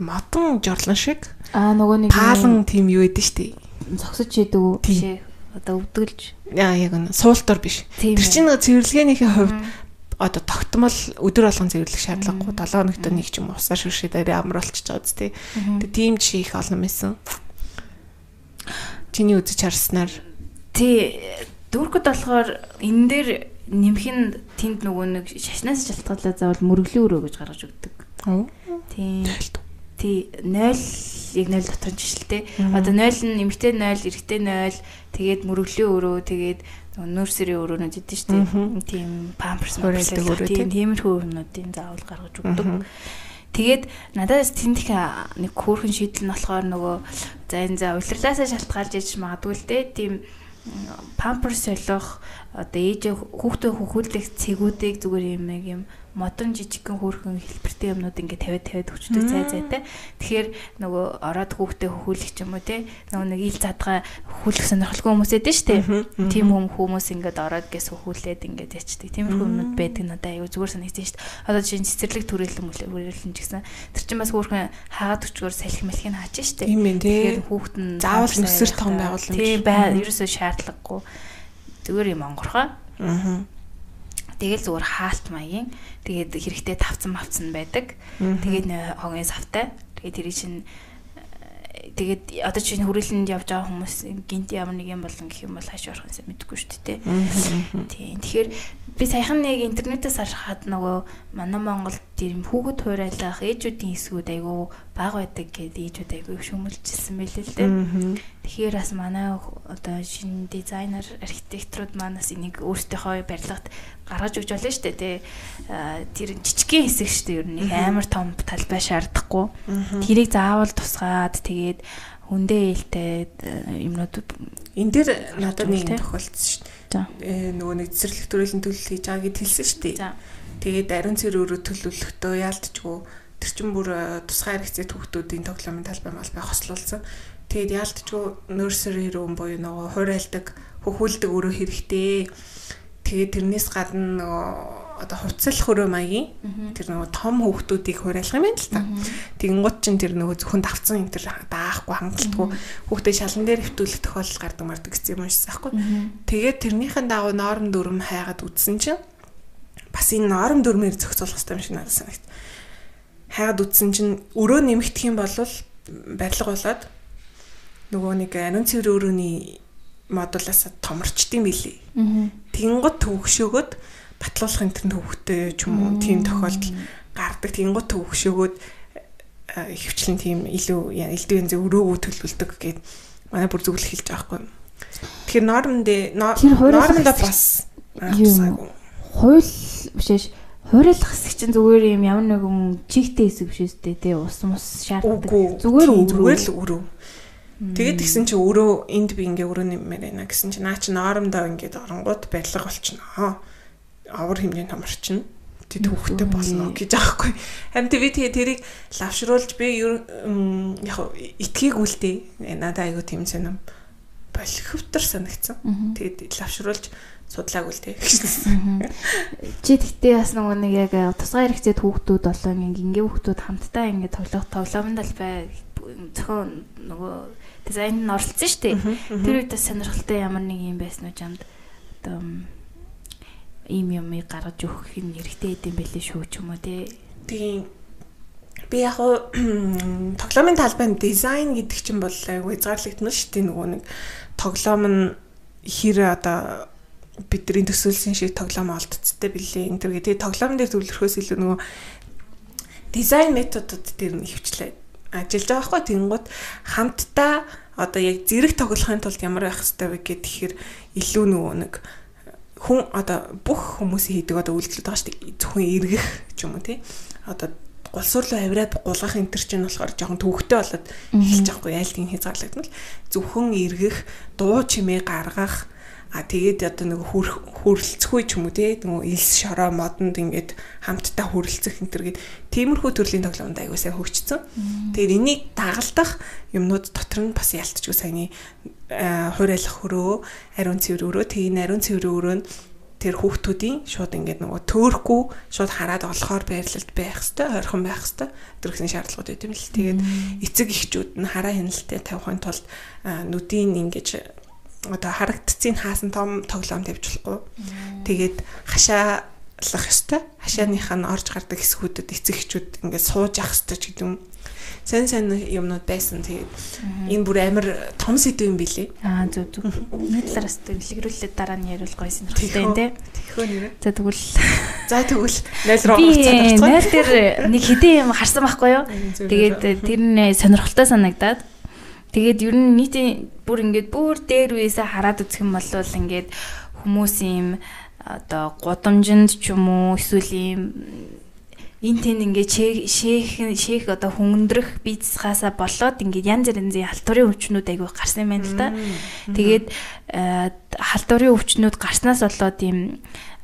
Speaker 2: модон жорлон шиг
Speaker 1: аа нөгөө нэг
Speaker 2: таалан тийм юу идэв штий.
Speaker 1: Зогсож идэв биш одоо өвдгөлж.
Speaker 2: Яа яг нь суултор биш. Тэр чинь нөгөө цэвэрлэгээнийхээ хувьд одоо тогтмол өдөр болгон цэвэрлэх шаардлагагүй 7 хоногт нэг ч юм усаар шүршээд амар болчихж байгаа үст тий. Тэгээ тийм жишээ их олон байсан. Чиний үзэж харснаар
Speaker 1: тий дүүргэд болохоор энэ дээр нэмэх нь тэнд нөгөө нэг шашнаас шалтгаалаад заавал мөрөглөө өрөө гэж гаргаж өгдөг. Тий. Тий 0 яг 0 дотор жишэлтэй. Одоо 0 нь нэмэгтэй 0, эрэгтэй 0, тэгээд мөрөглөө өрөө, тэгээд нөрсөрийн өрөөнүүд идэв шүү дээ. Тийм памперс мөрөлдөг өрөө тийм тиймэрхүү өрөөнүүдийн заавал гаргаж өгдөг. Тэгээд надаас тэндх нэг хөөрхөн шийдэл нь болохоор нөгөө за энэ за улирлаасаа шалтгаалж иж магадгүй л дээ. Тийм памперс солих одоо ээж хүүхдээ хөхүүлэх цэгүүдийг зүгээр юм юм модон жижигхэн хөөрхөн хэлбэртэй юмнууд ингээд тавиад тавиад өчтөг цай цайтай. Тэгэхээр нөгөө ороод хүүхдээ хөхүүлэх юм уу те нөгөө нэг ил задгаа хөхүүлэх сонирхолгүй хүмүүс эдэн штэ. Тим хүм хүмүүс ингээд ороод гэс хөхүүлээд ингээд ячдаг. Тиймэрхүү юмнууд байдаг надад аюу зүгээр санагдсан штэ. Одоо жишээ нь цэцэрлэг төрөлөн мөлөөлөн ч гэсэн тэр чинь бас хөөрхөн хаагаад өчгөр салхи мэлхийг хааж штэ.
Speaker 2: Тэгэхээр
Speaker 1: хүүхэд нь
Speaker 2: заавал өсөр том байгууламж.
Speaker 1: Тийм бай ерөөсөө шаардлагагүй. Зүгээр юм онгорхоо. Аа Тэгэл зүгээр хаалт маягийн тэгээд хэрэгтэй тавцсан мавцсан байдаг. Тэгээд хогийн савтай. Тэгээд тэр чинь э, тэгээд одоо чинь хүрээлэнд явж байгаа хүмүүс гинт ямар нэг юм болон гэх юм бол хааш орох юмсаа мэдэхгүй шүү дээ. Тийм. Тэгэхээр би саяхан нэг интернетээс харахад нөгөө манай Монголд юм хүүхэд хуурайлах ээжүүдийн хэсгүүд айгүй баг байдаг гэдэг ээжүүд айгүй шөмөлжсэн байлээ л дээ. Тэгэхээр бас манай одоо шинэ дизайнер архитекторууд манаас энийг өөрсдийнхөө барилгад гаргаж өгч болно шүү дээ тий. Тэр жижигхэн хэсэг шүү дээ ер нь амар том талбай шаардахгүй. Тэрийг заавал тусгаад тэгээд хүндээ ээлтэй юмнууд
Speaker 2: энэ дээр надад нэг тохиолдсон шүү дээ э нөгөө нэг цэцэрлэг төрөлийн төлөл хийж байгаа гэд хэлсэн шүү дээ. Тэгээд ариун цэр өрөө төлөвлөхдөө яалтчгүй тэр чин бүр э, тусгай хэрэгцээ хүүхдүүдийн тоглоомын талбай малбай хослуулсан. Тэгээд яалтчгүй нерсери рүү буюу нөгөө хуурайлдаг хөхүүлдэг өрөө хэрэгтэй. Тэгээд тэрнээс гадна нөгөө одоо хувцлах хөрөө маягийн тэр нөгөө том хүүхдүүдийг хуурайлах юм байна л та. Тэгэнгუთ чин тэр нөгөө зөвхөн давцсан энэ тэр даахгүй хангалтгүй хүүхдээ шалан дээр хөвтүүлэх тохиолдол гардаг мардаг гэсэн юм шээ байхгүй. Тэгээд тэрнийхэн дагуу ноорм дүрм хайгаад үтсэн чин бас энэ ноорм дүрмээр зохицуулах хэрэгтэй юм шиг надад санагт. Хайгаад үтсэн чин өрөө нэмэгдэх юм бол барилга болоод нөгөө нэг ариун цэвэр өрөөний модулаас томорчдсан билий. Тэнгууд төвөгшөөгөөд батлуулах энэ төвхтэй ч юм уу тийм тохиолдол гардаг. Тэнгууд төвөгшөөгөөд хөвчлэн тийм илүү элдв янз өрөөгөө төлөвлөдөг гэд манай бүр зөвлөх хэлж байгаа хгүй. Тэгэхээр нормд нормд бас
Speaker 1: хууль бишээш хуурлах хэсэг чинь зүгээр юм ямар нэгэн чигтэй хэсэг биш үстэй тий ус мус шаарддаг.
Speaker 2: Зүгээр зүгээр л өрөө. Тэгээд гисэн чи өрөө энд би ингээ өрөө нэмээр байна гэсэн чи наа чи нормдоо ингээд оронгууд барилга болчихно авар хэмжээний томорчин тэд хөвгтэй болно гэж аахгүй. Харин би тэгээ тэрийг лавшруулж би яг итгийг үлдээ. Надад айгу тийм сонирм болхивтар санагдсан. Тэгээд лавшруулж судлаагүй л тэг.
Speaker 1: Чи тэгтээ бас нөгөө нэг яг тусгай хэрэгцээд хүүхдүүд болоо ингээ хүүхдүүд хамтдаа ингээ тоглох тоглоомд л бай зөвхөн нөгөө дизайнд нь оролцсон шүү дээ. Тэр үед бас сонирхолтой ямар нэг юм байсан уу чамд одоо ийм юмыг гаргаж өгөх нь хэрэгтэй гэдэм байлээ шүү ч юм уу те.
Speaker 2: Тийм би яг тоглоомын талбайд дизайн гэдэг чинь бол айгүй хязгаарлагдмал шүү дээ нөгөө нэг тоглоом нь хэр одоо бидний төсөөлсөн шиг тоглоом олдцтой билээ. Энэ төр гэдэг тоглоом дээр төвлөрөхөөс илүү нөгөө дизайн методууд дээр нь хөвчлээ ажиллаж байгаа хгүй тэнгууд хамтдаа одоо яг зэрэг тоглохын тулд ямар байх хэрэгтэй вэ гэхээр илүү нөгөө нэг хүн одоо бүх хүмүүсийн хийдэг одоо үйлдэлүүд байгаа шүү дээ. Зөвхөн эргэх ч юм уу тий. Одоо гулсуур руу авираад гулгах энэ төр чинь болохоор жоохон төвөгтэй болоод эхэлж байгаа хгүй яалтын хязгаарлагдмал. Зөвхөн эргэх дуу чимээ гаргах А тэгээд одоо нэг хөрөлцөхгүй ч юм уу те нөгөө илс шороо модонд ингээд хамтдаа хөрөлцөх энэ төр гээд тиймэрхүү төрлийн тоглоомд аягүй сайн хөгжсөн. Тэгээд энийг дагалдах юмнууд дотор нь бас ялтчгүй саяны хуурайлах хөрөө, ариун цэвэр өрөө, тэгээд ариун цэвэр өрөө нь тэр хүүхдүүдийн шууд ингээд нөгөө төөрөхгүй шууд хараад олохоор байрлалд байх хэвээр ойрхон байх хэвээр төрхний шаардлагууд байт юм л. Тэгээд эцэг эхчүүд нь хараа хяналттай тавихын тулд нүдийн ингээд одоо харагдцын хаасан том тоглоом тавьж болохгүй. Тэгээд хашаалах ёстой. Хашааныхаа нь орж гардаг хэсгүүдэд эцэг эхчүүд ингээд сууж явах ёстой ч гэдэг юм. Сэн сэн юмнууд байсан. Тэгээд энэ бүр амар том сэдв юм билий.
Speaker 1: Аа зүг зүг. Нэг талаараас дэлгэрүүлээд дараа нь ярил гоё сонирхолтой юм те.
Speaker 2: Тэхөө нэрэ.
Speaker 1: За тэгвэл
Speaker 2: за тэгвэл 0 руу
Speaker 1: орцсон. 0 дээр нэг хэдийн юм харсан байхгүй юу? Тэгээд тэр нь сонирхолтой санагдаад Тэгээд ер нь нийтийн бүр ингээд бүр дээр үесээ хараад үзэх юм бол ингээд хүмүүс юм одоо гудамжинд ч юм уу эсвэл ийм энэ тэнд ингээд шээх шээх одоо хүндрэх бицхаасаа болоод ингээд янз бүрийн халтурын өвчнүүд айгүй гарсан юм байна л да. Тэгээд халтурын өвчнүүд гарснаас болоод ийм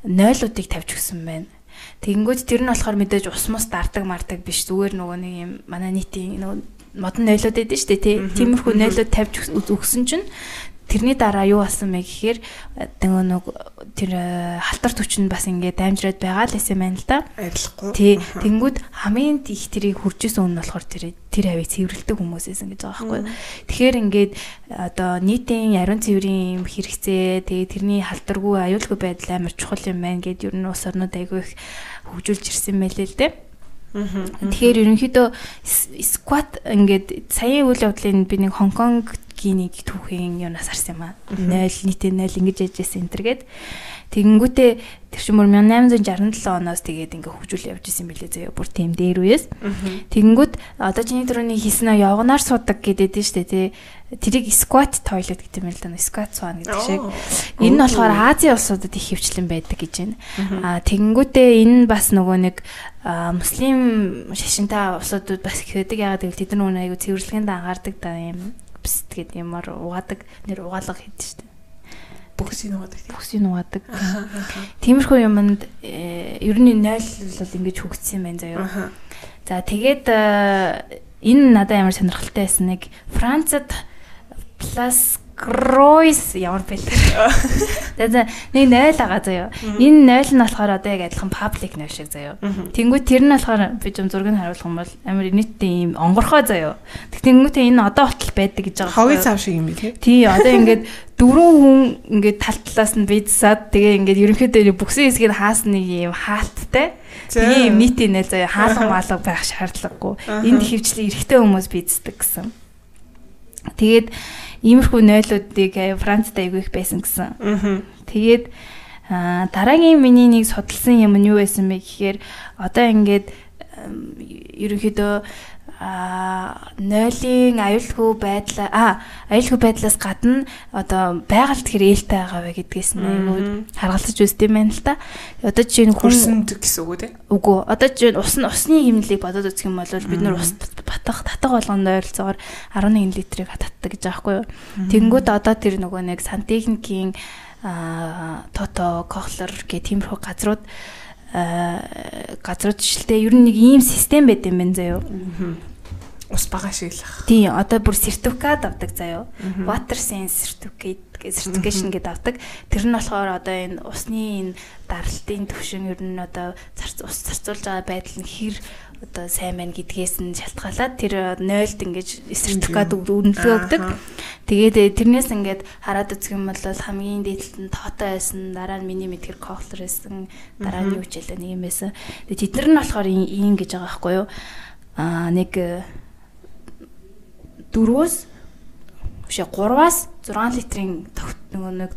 Speaker 1: нойлуудыг тавьж өгсөн байна. Тэгэнгүүт тэр нь болохоор мэдээж ус мус дардаг мардаг биш зүгээр нөгөө нэг юм манай нийтийн нөгөө модон нойлоод байдаг шүү дээ тий. Тиймэрхүү нойлоод тавьж өгсөн чинь тэрний дараа юу болсон бэ гэхээр нөгөө нэг тэр э, халтар түвч нь бас ингээд даймжраад байгаа л юм байна л да.
Speaker 2: Арилахгүй.
Speaker 1: Тий. Тэнгүүд хамгийн их тэрийг хуржсэн нь болохоор тэр тэр хавийг цэвэрлдэг хүмүүсээсэн гэж байгаа байхгүй. Тэгэхээр ингээд одоо нийтийн ариун цэврийн хэрэгцээ тэгээ тэрний халтаргүй аюулгүй байдал амар чухал юм байна гэд ер нь ус орнууд айгүй их хөгжүүлж ирсэн мэлээ л дээ. Тэгэхээр ерөнхийдөө squat ингээд саяын үйл явдлын би нэг Хонконгийн нэг түүхийн юунаас харсан юм аа. 0 нийтээ 0 ингэж яжсэн энэ төр гээд тэгэнгүүтээ тэр чинь бүр 1867 оноос тэгээд ингээ хөгжүүл явж исэн билээ заяа бүр тийм дээр үеэс. Тэгэнгүүт одоо чиний түрүүний хийсэн явганаар суудаг гэдэг дээ тий. Тэрийг squat toilet гэдэг юм л да. Squat swan гэдэг шиг. Энэ нь болохоор Азийн улсуудад их хөвчлэн байдаг гэж байна. Аа тэгэнгүүтээ энэ бас нөгөө нэг муслим шашинтай улсуудад бас их байдаг. Ягаад гэвэл тэд нар айгу цэвэрлэгэнд анхаардаг да юм. Бис тэгээд юмар угаадаг нэр угаалга хийдэг шүү дээ
Speaker 2: бөхсийг нугадаг.
Speaker 1: Бөхсийг нугадаг. Тиймэрхүү юмд э, ер нь 0 бол ингэж хөгжсөн байна заяа. За тэгээд э, энэ надад ямар сонирхолтой байсан нэг Францад плюс Кройс ямар бэлэр. Тэгээд нэг 0 байгаа заяа. Энэ 0 нь болохоор одоо яг адилхан паблик 0 шиг заяа. Тэнгүү тэр нь болохоор би юм зургийг харуулах юм бол амар нийтдээ ийм онгорхой заяа. Тэнгүүтээ энэ одоо хотл байдаг гэж байгаа.
Speaker 2: Хогийн цав шиг юм би тий.
Speaker 1: Тий одоо ингээд дөрвөн хүн ингээд тал талаас нь бийдсаад тэгээ ингээд ерөнхийдөө бүксэн хэсгийг хаасан нэг юм хаалттай. Тэгээ юм нийтийн 0 заяа хаалга маалга байх шаардлагагүй. Энд хөвчлээ эрэгтэй хүмүүс бийдсдэг гэсэн. Тэгээд иймэрхүү нойлуудыг Францд айгүй их байсан гэсэн. Тэгээд дараагийн миний нэг судалсан юм нь юу байсан бэ гэхээр одоо ингээд ерөнхийдөө а нойлын аюулгүй байдал а аюулгүй байдлаас гадна одоо байгальд хэр ээлтэй байгаа вэ гэдгээс нь айгүй харгалзаж үзт юм байна л та. Одоо жишээ нь
Speaker 2: хүрсэнд гэсэн үг үү те?
Speaker 1: Үгүй. Одоо жишээ нь ус усны хэмнэлийг бодоод үзэх юм бол бид нар ус батах татах болгонд ойролцоогоор 11 литрийг татдаг гэж байгаа хгүй юу. Тэнгүүд одоо тэр нөгөө нэг сантехникийн аа тото кохлер гэх тиймэрхүү газрууд аа газрууд шилтэй ер нь нэг ийм систем байт юм байна заяо.
Speaker 2: Ус бага ашиглах.
Speaker 1: Тий, одоо бүр сертификат авдаг заяо. Water Sense certificate certification гэдэг авдаг. Тэр нь болохоор одоо энэ усны энэ даралтын төвшин ер нь одоо ус зарцуулж байгаа байдал нь хэр одоо сайн байна гэдгээс нь шалтгаалаад тэр 0-д ингэж сертификат үнэлгээ өгдөг. Тэгээд э, тэрнээс ингээд хараад үзэх юм бол хамгийн дээдлэлт нь тоотой байсан, дараа нь миний мэдгэр кохлер байсан, дараа нь юу ч хэлээ нэг юм байсан. Тэгээд тэд нар нь болохоор ийм гэж байгаа байхгүй юу? Аа нэг э, дөрвөөс бишээ 3-аас 6 литрийн нөгөө нэг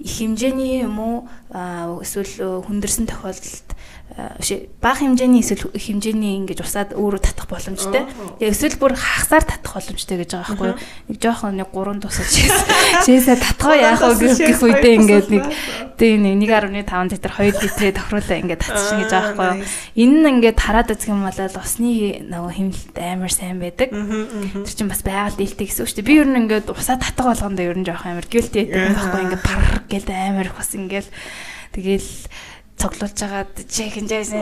Speaker 1: их хэмжээний юм уу эсвэл хүндэрсэн тохиолдолд бага хэмжээний эсвэл хэмжээний ингэж усаад өөрөө татах боломжтой. Эсвэл бүр хагасаар татах боломжтой гэж байгаа байхгүй юу? Нэг жоохон нэг 3 тусаж шээсээ татгаа яах вэ гэх үедээ ингээд нэг тийм 1.5 литр 2 литрээ тохируулаа ингээд татчихна гэж байгаа байхгүй юу? Энэ нь ингээд хараад үзэх юм бол усны нөгөө хэмнэлт амар сайн байдаг. Тэр чинь бас байгаль дийлтэй гэсэн үг шүү дээ. Би ер нь ингээд усаа татах болгондоо ер нь жоохон амар guilty байдаг байхгүй ингээд пар гээл амар бас ингээд тэгэл цоглуулж байгаа чи хинжээсэн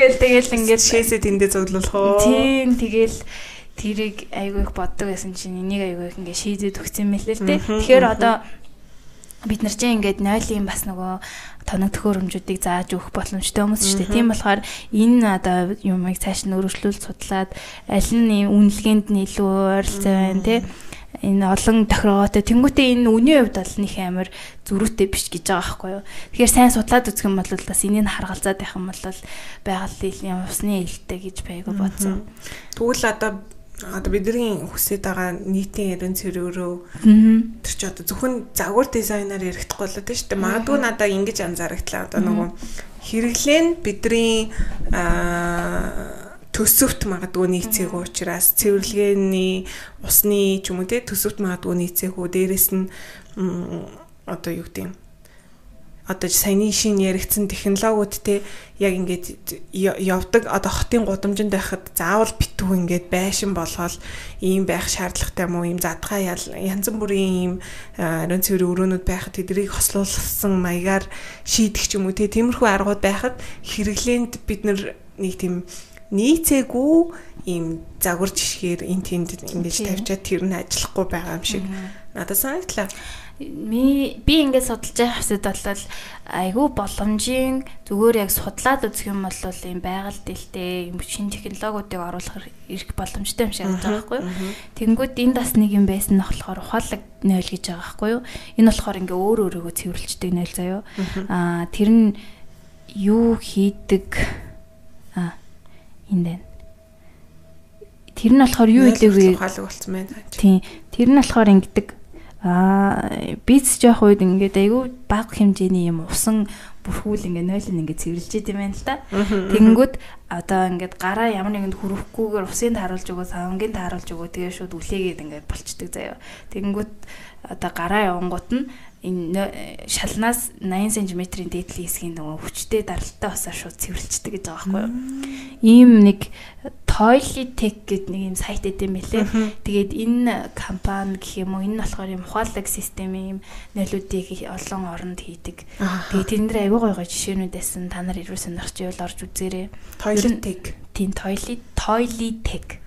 Speaker 1: гэл тэгэл ингээд
Speaker 2: шээсээ тэндээ цоглуулах уу?
Speaker 1: Тийм тэгэл тэрийг айгүй их боддог байсан чинь энийг айгүй их ингээд шийдээд өгсөн мэлээ л дээ. Тэгэхээр одоо бид нар чинь ингээд нойлын бас нөгөө тоног төхөөрөмжүүдийг зааж өгөх боломжтой хүмүүс шүү дээ. Тийм болохоор энэ одоо юмыг цааш нь өргөжлүүлж судлаад аль нь үнэлгээнд нь илүү ойролцоо байна те энэ олон тохиргоотой тэнгуүтээ энэ үний хувьд бол нэг амар зөрүүтэй биш гэж байгаа байхгүй юу. Тэгэхээр сайн судлаад үзэх юм бол бас энийг харгалзаад байх юм бол байгаль дийлэн усны ээлтэй гэж байгуу бодсон.
Speaker 2: Тэгвэл одоо одоо бидний хүсэж байгаа нийтийн эрен цэрүүрөө тэр чи одоо зөвхөн загвар дизайнер ярихдахгүй болоод тийм шүү дээ. Магадгүй надаа ингэж анзаарагдлаа. Одоо нөгөө хэрэглэн бидний аа төсөвт магадгүй нийцээг учраас цэвэрлэгээний усны ч юм уу те төсөвт магадгүй нийцээх үү дээрэс нь одоо юу гэдэг юм? Одоо саяны шин яригдсан технологиуд те яг ингээд явдаг одоо хотын гудамжинд байхад заавал битүү ингээд байшин болгоол ийм байх шаардлагатай мó ийм задгаа янз бүрийн ийм ариун цэврийн өрөөнүүд байхад тэднийг хослуулсан маягаар шийдэх ч юм уу те тиймэрхүү аргууд байхад хэрэглээнд бид нэг тийм нийцээгүй ийм загвар жишгээр эн тэнд ингэж тавьчаад тэр нь ажиллахгүй байгаа юм шиг надад санагдлаа.
Speaker 1: Ми би ингээд судалж байгаа хэсэд бол айгүй боломжийн зүгээр яг судлаад үзэх юм бол ийм байгаль дэлтэй юм шин технологиудыг оруулах эрх боломжтой юм шиг байна байхгүй юу. Тэнгүүд энд бас нэг юм байсан нь болохоор ухаалаг нойл гэж байгаа байхгүй юу. Энэ болохоор ингээ өөр өөрөөгөө цэвэрлждэг нойл заяо. Аа тэр нь юу хийдэг энэ байна. Тэр нь болохоор юу илээгүй
Speaker 2: ухаалаг болсон байна.
Speaker 1: Тийм. Тэр нь болохоор ингэдэг аа биз жоох үед ингээд айгүй бага хэмжээний юм усан бүрхүүл ингээд нойлон ингээд цэвэрлж идэм байна л да. Тэнгүүд одоо ингээд гараа ямар нэгэнд хүрэхгүйгээр усын тааруулж өгөө савангийн тааруулж өгөө тэгээ шууд үлээгээд ингээд болчдөг заяа. Тэнгүүд одоо гараа явангууд нь энэ шалнаас 80 см-ийн дээдлийн хэсгийн нөгөө хүчтэй даралтай усаар шууд цэвэрлждэг гэж байгаа байхгүй юу. Ийм нэг Toiletech гэдэг нэг юм сайт эдэм байлээ. Тэгээд энэ компани гэх юм уу энэ нь болохоор юм ухаалаг системийн юм нөлөөдийг олон оронд хийдэг. Тэгээд тэрэн дээр аягүй гоё гоё жишээнүүд байсан. Та нар ирүү сонирхч байвал орж үзээрэй.
Speaker 2: Toiletech
Speaker 1: тийм toilet toiletech.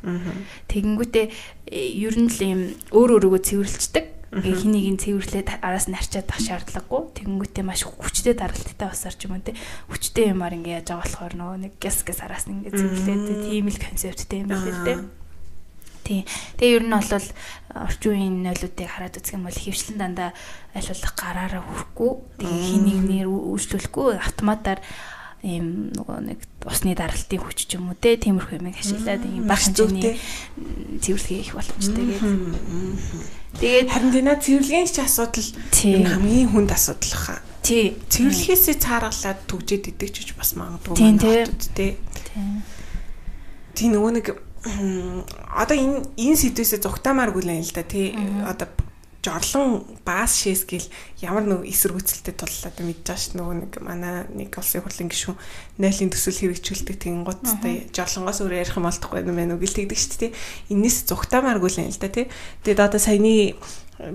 Speaker 1: Тэгэнгүүтээ ер нь л юм өөр өөрөөгөө цэвэрлждэг хинийг нь цэвэрлээд араас нь арчаад байх шаардлагагүй. Тэгэнгүүтээ маш хүчтэй даралттай басар ч юм уу те. Хүчтэй юмар ингэ яаж байгаа болохоор нөгөө нэг гяс гяс араас нь ингэ цэвэрлээд тийм л концепттэй юм байна л те. Тий. Тэгээ ер нь бол орчин үеийн нойлуудыг хараад үзэх юм бол хөвчлэн дандаа аль болох гараараа хүрхгүй. Тэгээ хинийг нэр үйлчлүүлэхгүй автоматар ийм нөгөө нэг усны даралтын хүч ч юм уу те тиймэрхүү юм ашиглаад ийм баг хэмжээний цэвэрлэгээ их боломжтой гэдэг.
Speaker 2: Тэгээд харин тийм цэвэрлэгийн ч асуудал хамгийн хүнд асуудал хаа.
Speaker 1: Тий.
Speaker 2: Цэвэрлэхээсээ цааргалаад төгжээд идэг ч бас магадгүй
Speaker 1: байна тий.
Speaker 2: Тий. Тий нөгөө нэг одоо энэ энэ сэдвээсээ зүгтаамааргүй л юм л да тий. Одоо жорлон баас шээс гэл ямар нэг эсэргүүцэлтэй туллаад мэдж байгаа ш нөгөө нэг манай нэг улсын хурлын гишүүн нойлын төсөл хэрэгжүүлдэг тэгин гуттай жорлонгоос өөр ярих юм болтохгүй юм байна уу гэл тэгдэг ш тий энэс зүгтаамааргүй л юм л да тий. Тэгээд одоо саяны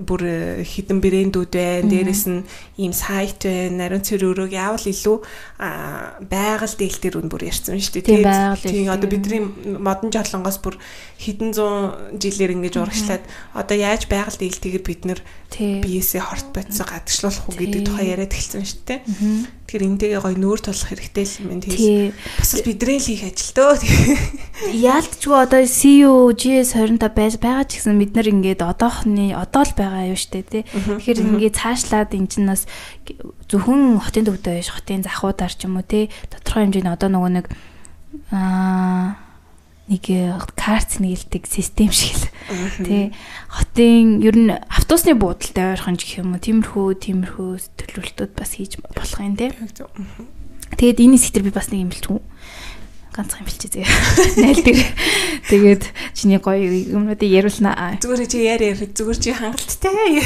Speaker 2: бүр хідэн брэндүүд байна. Дээрэс нь ийм сайт байна. Нарийн цэрүүрөг яавал илүү байгаль дээл дээр үн бүр ярьсан шүү дээ. Тийм одоо бидний модон жолонгоос бүр хідэн зуун жилээр ингэж урагшлаад одоо яаж байгаль дээлтэйгээр бид нэр биесээ хорт бодисоо гадагшлуулах уу гэдэг тухай яриад эхэлсэн шүү дээ. Тэгэхээр энтэйгээ гоё нүүр тулах хэрэгтэй л юм тийм. Бас л бидний л хийх ажил дөө.
Speaker 1: Яалтчгүй одоо CU GS25 байж байгаа ч гэсэн бид нар ингээд одоохны одоо л байгаа юу штэ тий. Тэгэхээр ингээд цаашлаад эн чинь бас зөвхөн хотын төвдөө биш хотын захуудаар ч юм уу тий. Тодорхой хэмжээний одоо нөгөө нэг аа нэг карт нийлдэг систем шиг л тий. Хотын ер нь автобусны буудалтай ойрхон гэх юм уу тиймэрхүү тиймэрхүү төлөвлөлтүүд бас хийж болох юм тий. Тэгээд энэ хэсгээр би бас нэг юм билчгүй ганцхан бэлчээ. Найл дээр. Тэгээд чиний гоё юмнуудыг яриулнаа.
Speaker 2: Зүгээр чи яар яар зүгээр чи хангалттай.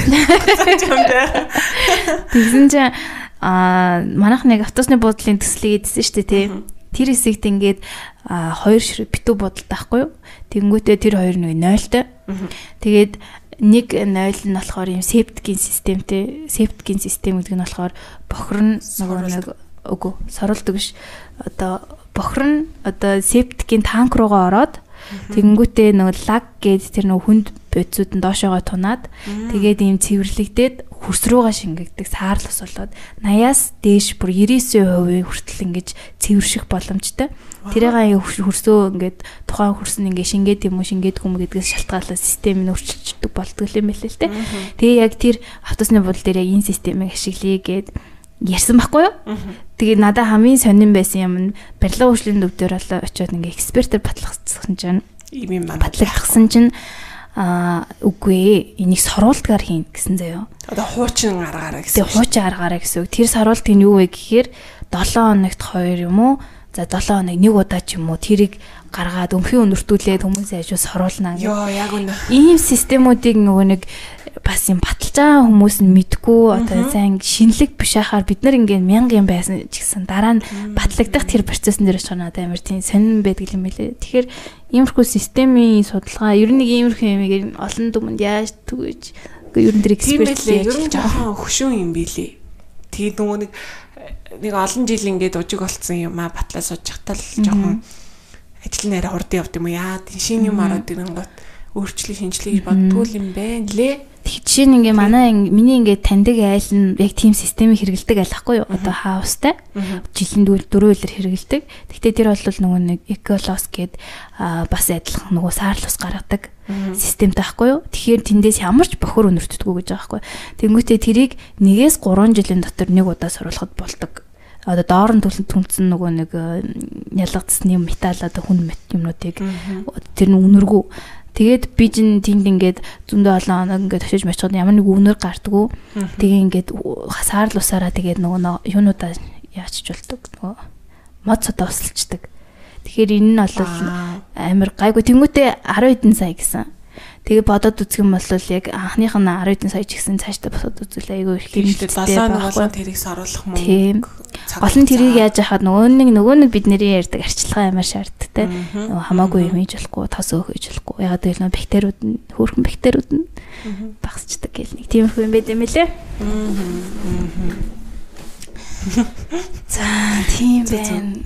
Speaker 1: Тэгсэн чинь аа манайх нэг автобусны буудлын төслийг эдсэн шүү дээ тий. Тэр хэсэгт ингээд хоёр ширээ битүү буудалтай байхгүй юу? Тэнгүүтээ тэр хоёр нэг 0-той. Тэгээд нэг 0 нь болохоор юм септикийн системтэй септикийн систем гэдэг нь болохоор бохор нь нөгөө нэг үгүй сорулдаг биш одоо бохор нь одоо септикийн танк руугаа ороод тэгэнгүүтээ нөгөө лаг гээд тэр нөгөө хүнд бодисууд нь доошоогоо тунаад тэгээд ийм цэвэрлэгдээд хөрс рүүгээ шингэгдэг саарлас болоод. 80-аас дээш бүр 99% хүртэл ингэж цэвэрших боломжтой. Тэрийг хөрсөө ингээд тухайн хөрс нь ингээд шингээд юм уу шингээд хүм гэдгээс шалтгаалаад систем нь өөрчилждэг болдгоо юм байлээ л те. Тэгээ яг тэр автобусны бодол дээр яг энэ системийг ашиглая гэд ярьсан байхгүй юу? Тэгээ надад хамгийн сонирн байсан юм нь барилга хөгжлийн төвдөр болоо очиод ингээ экспертээр батлагдсан чинь
Speaker 2: ийм юм
Speaker 1: батлагдсан чинь а үгүй энийг соруултгаар хийн гэсэн заяо.
Speaker 2: Одоо хуучин аргаараа
Speaker 1: гэсэн. Тэгээ хуучин аргаараа гэсэн. Тэр соруултыг нь юу вэ гэхээр 7 хоногт 2 юм уу? За 7 хоног нэг удаа ч юм уу тэрийг гаргаад өмхийн өнөртүүлээд хүмүүсийн ажил соруулнаа.
Speaker 2: Йоо яг үнэ.
Speaker 1: Ийм системүүдийг нөгөө нэг бас юм баталж байгаа хүмүүс нь мэдгүй одоо сайн шинэлэг биш ахаар бид нар ингээд мянга юм байсан ч гэсэн дараа нь батлагдах тэр процессын дээр очих надад амар тийм сонирн байдаг юм билээ. Тэгэхээр иймэрхүү системийн судалгаа ер нь иймэрхүү юм олон дүмэнд яаж түгэж ер нь тэр эксперт
Speaker 2: ер нь жоохон хөшөө юм билээ. Тэгээд нөгөө нэг нэг олон жил ингээд ужиг болцсон юм а батлаа сууж хатал жоохон ажил арай хурдан явд юм яа тийм шинэ юм ороод ирэнгүүт өөрчлөлт шинжилгээ гэж боддгоо юм байна лээ.
Speaker 1: Жишээ нь ингээ манай миний ингээ таньдаг айл нь яг team системийг хэрэгэлдэг айл ахгүй юу? Одоо хаустай. Жилийн дөрөв өдөр хэрэгэлдэг. Гэхдээ тэр бол нөгөө нэг Ecolos гээд бас адилхан нөгөө саарлус гаргадаг системтэй ахгүй юу? Тэгэхээр тэндээс ямар ч бохор өнөртдөггүй гэж байгаа байхгүй. Тэнгүүтээ тэрийг нэгээс 3 жилийн дотор нэг удаа сурвалхад болдог одоо доор нь түнцэн нөгөө нэг ялгацсны металл одоо хүн юмнуудыг тэр нь үнэргүй Тэгээд би чинь тэнд ингээд зөндөө олон хоног ингээд очиж мочход ямар нэг өвнөр гардггүй. Тэгээ ингээд хасаар л усаараа тэгээд нөгөө юунуудаа яачч болдог нөгөө мод цодоо усалчдаг. Тэгэхээр энэ нь бол амар гайгүй тэмүүтэ 10 хэдэн сая гэсэн. Тэгээ бодоод үзэх юм бол яг анхных нь 10 хэдэн сая ч гэсэн цаашдаа босоод үзүүл айгүй их
Speaker 2: хэмжээтэй болоо тэрийг саруулах мөн.
Speaker 1: Тийм. Гол нь тэрийг яаж яхад нөгөө нэг нөгөө нэг бидний ярьдаг арчилгаа амар шаардтай. Нөгөө хамаагүй юм хийж болохгүй, тос өөх хийж болохгүй. Ягаад гэвэл нөгөө бактериуд нь хөөрхөн бактериуд нь багсчдаг гэл нэг тиймэрхүү юм байт юм лээ. За тийм байна.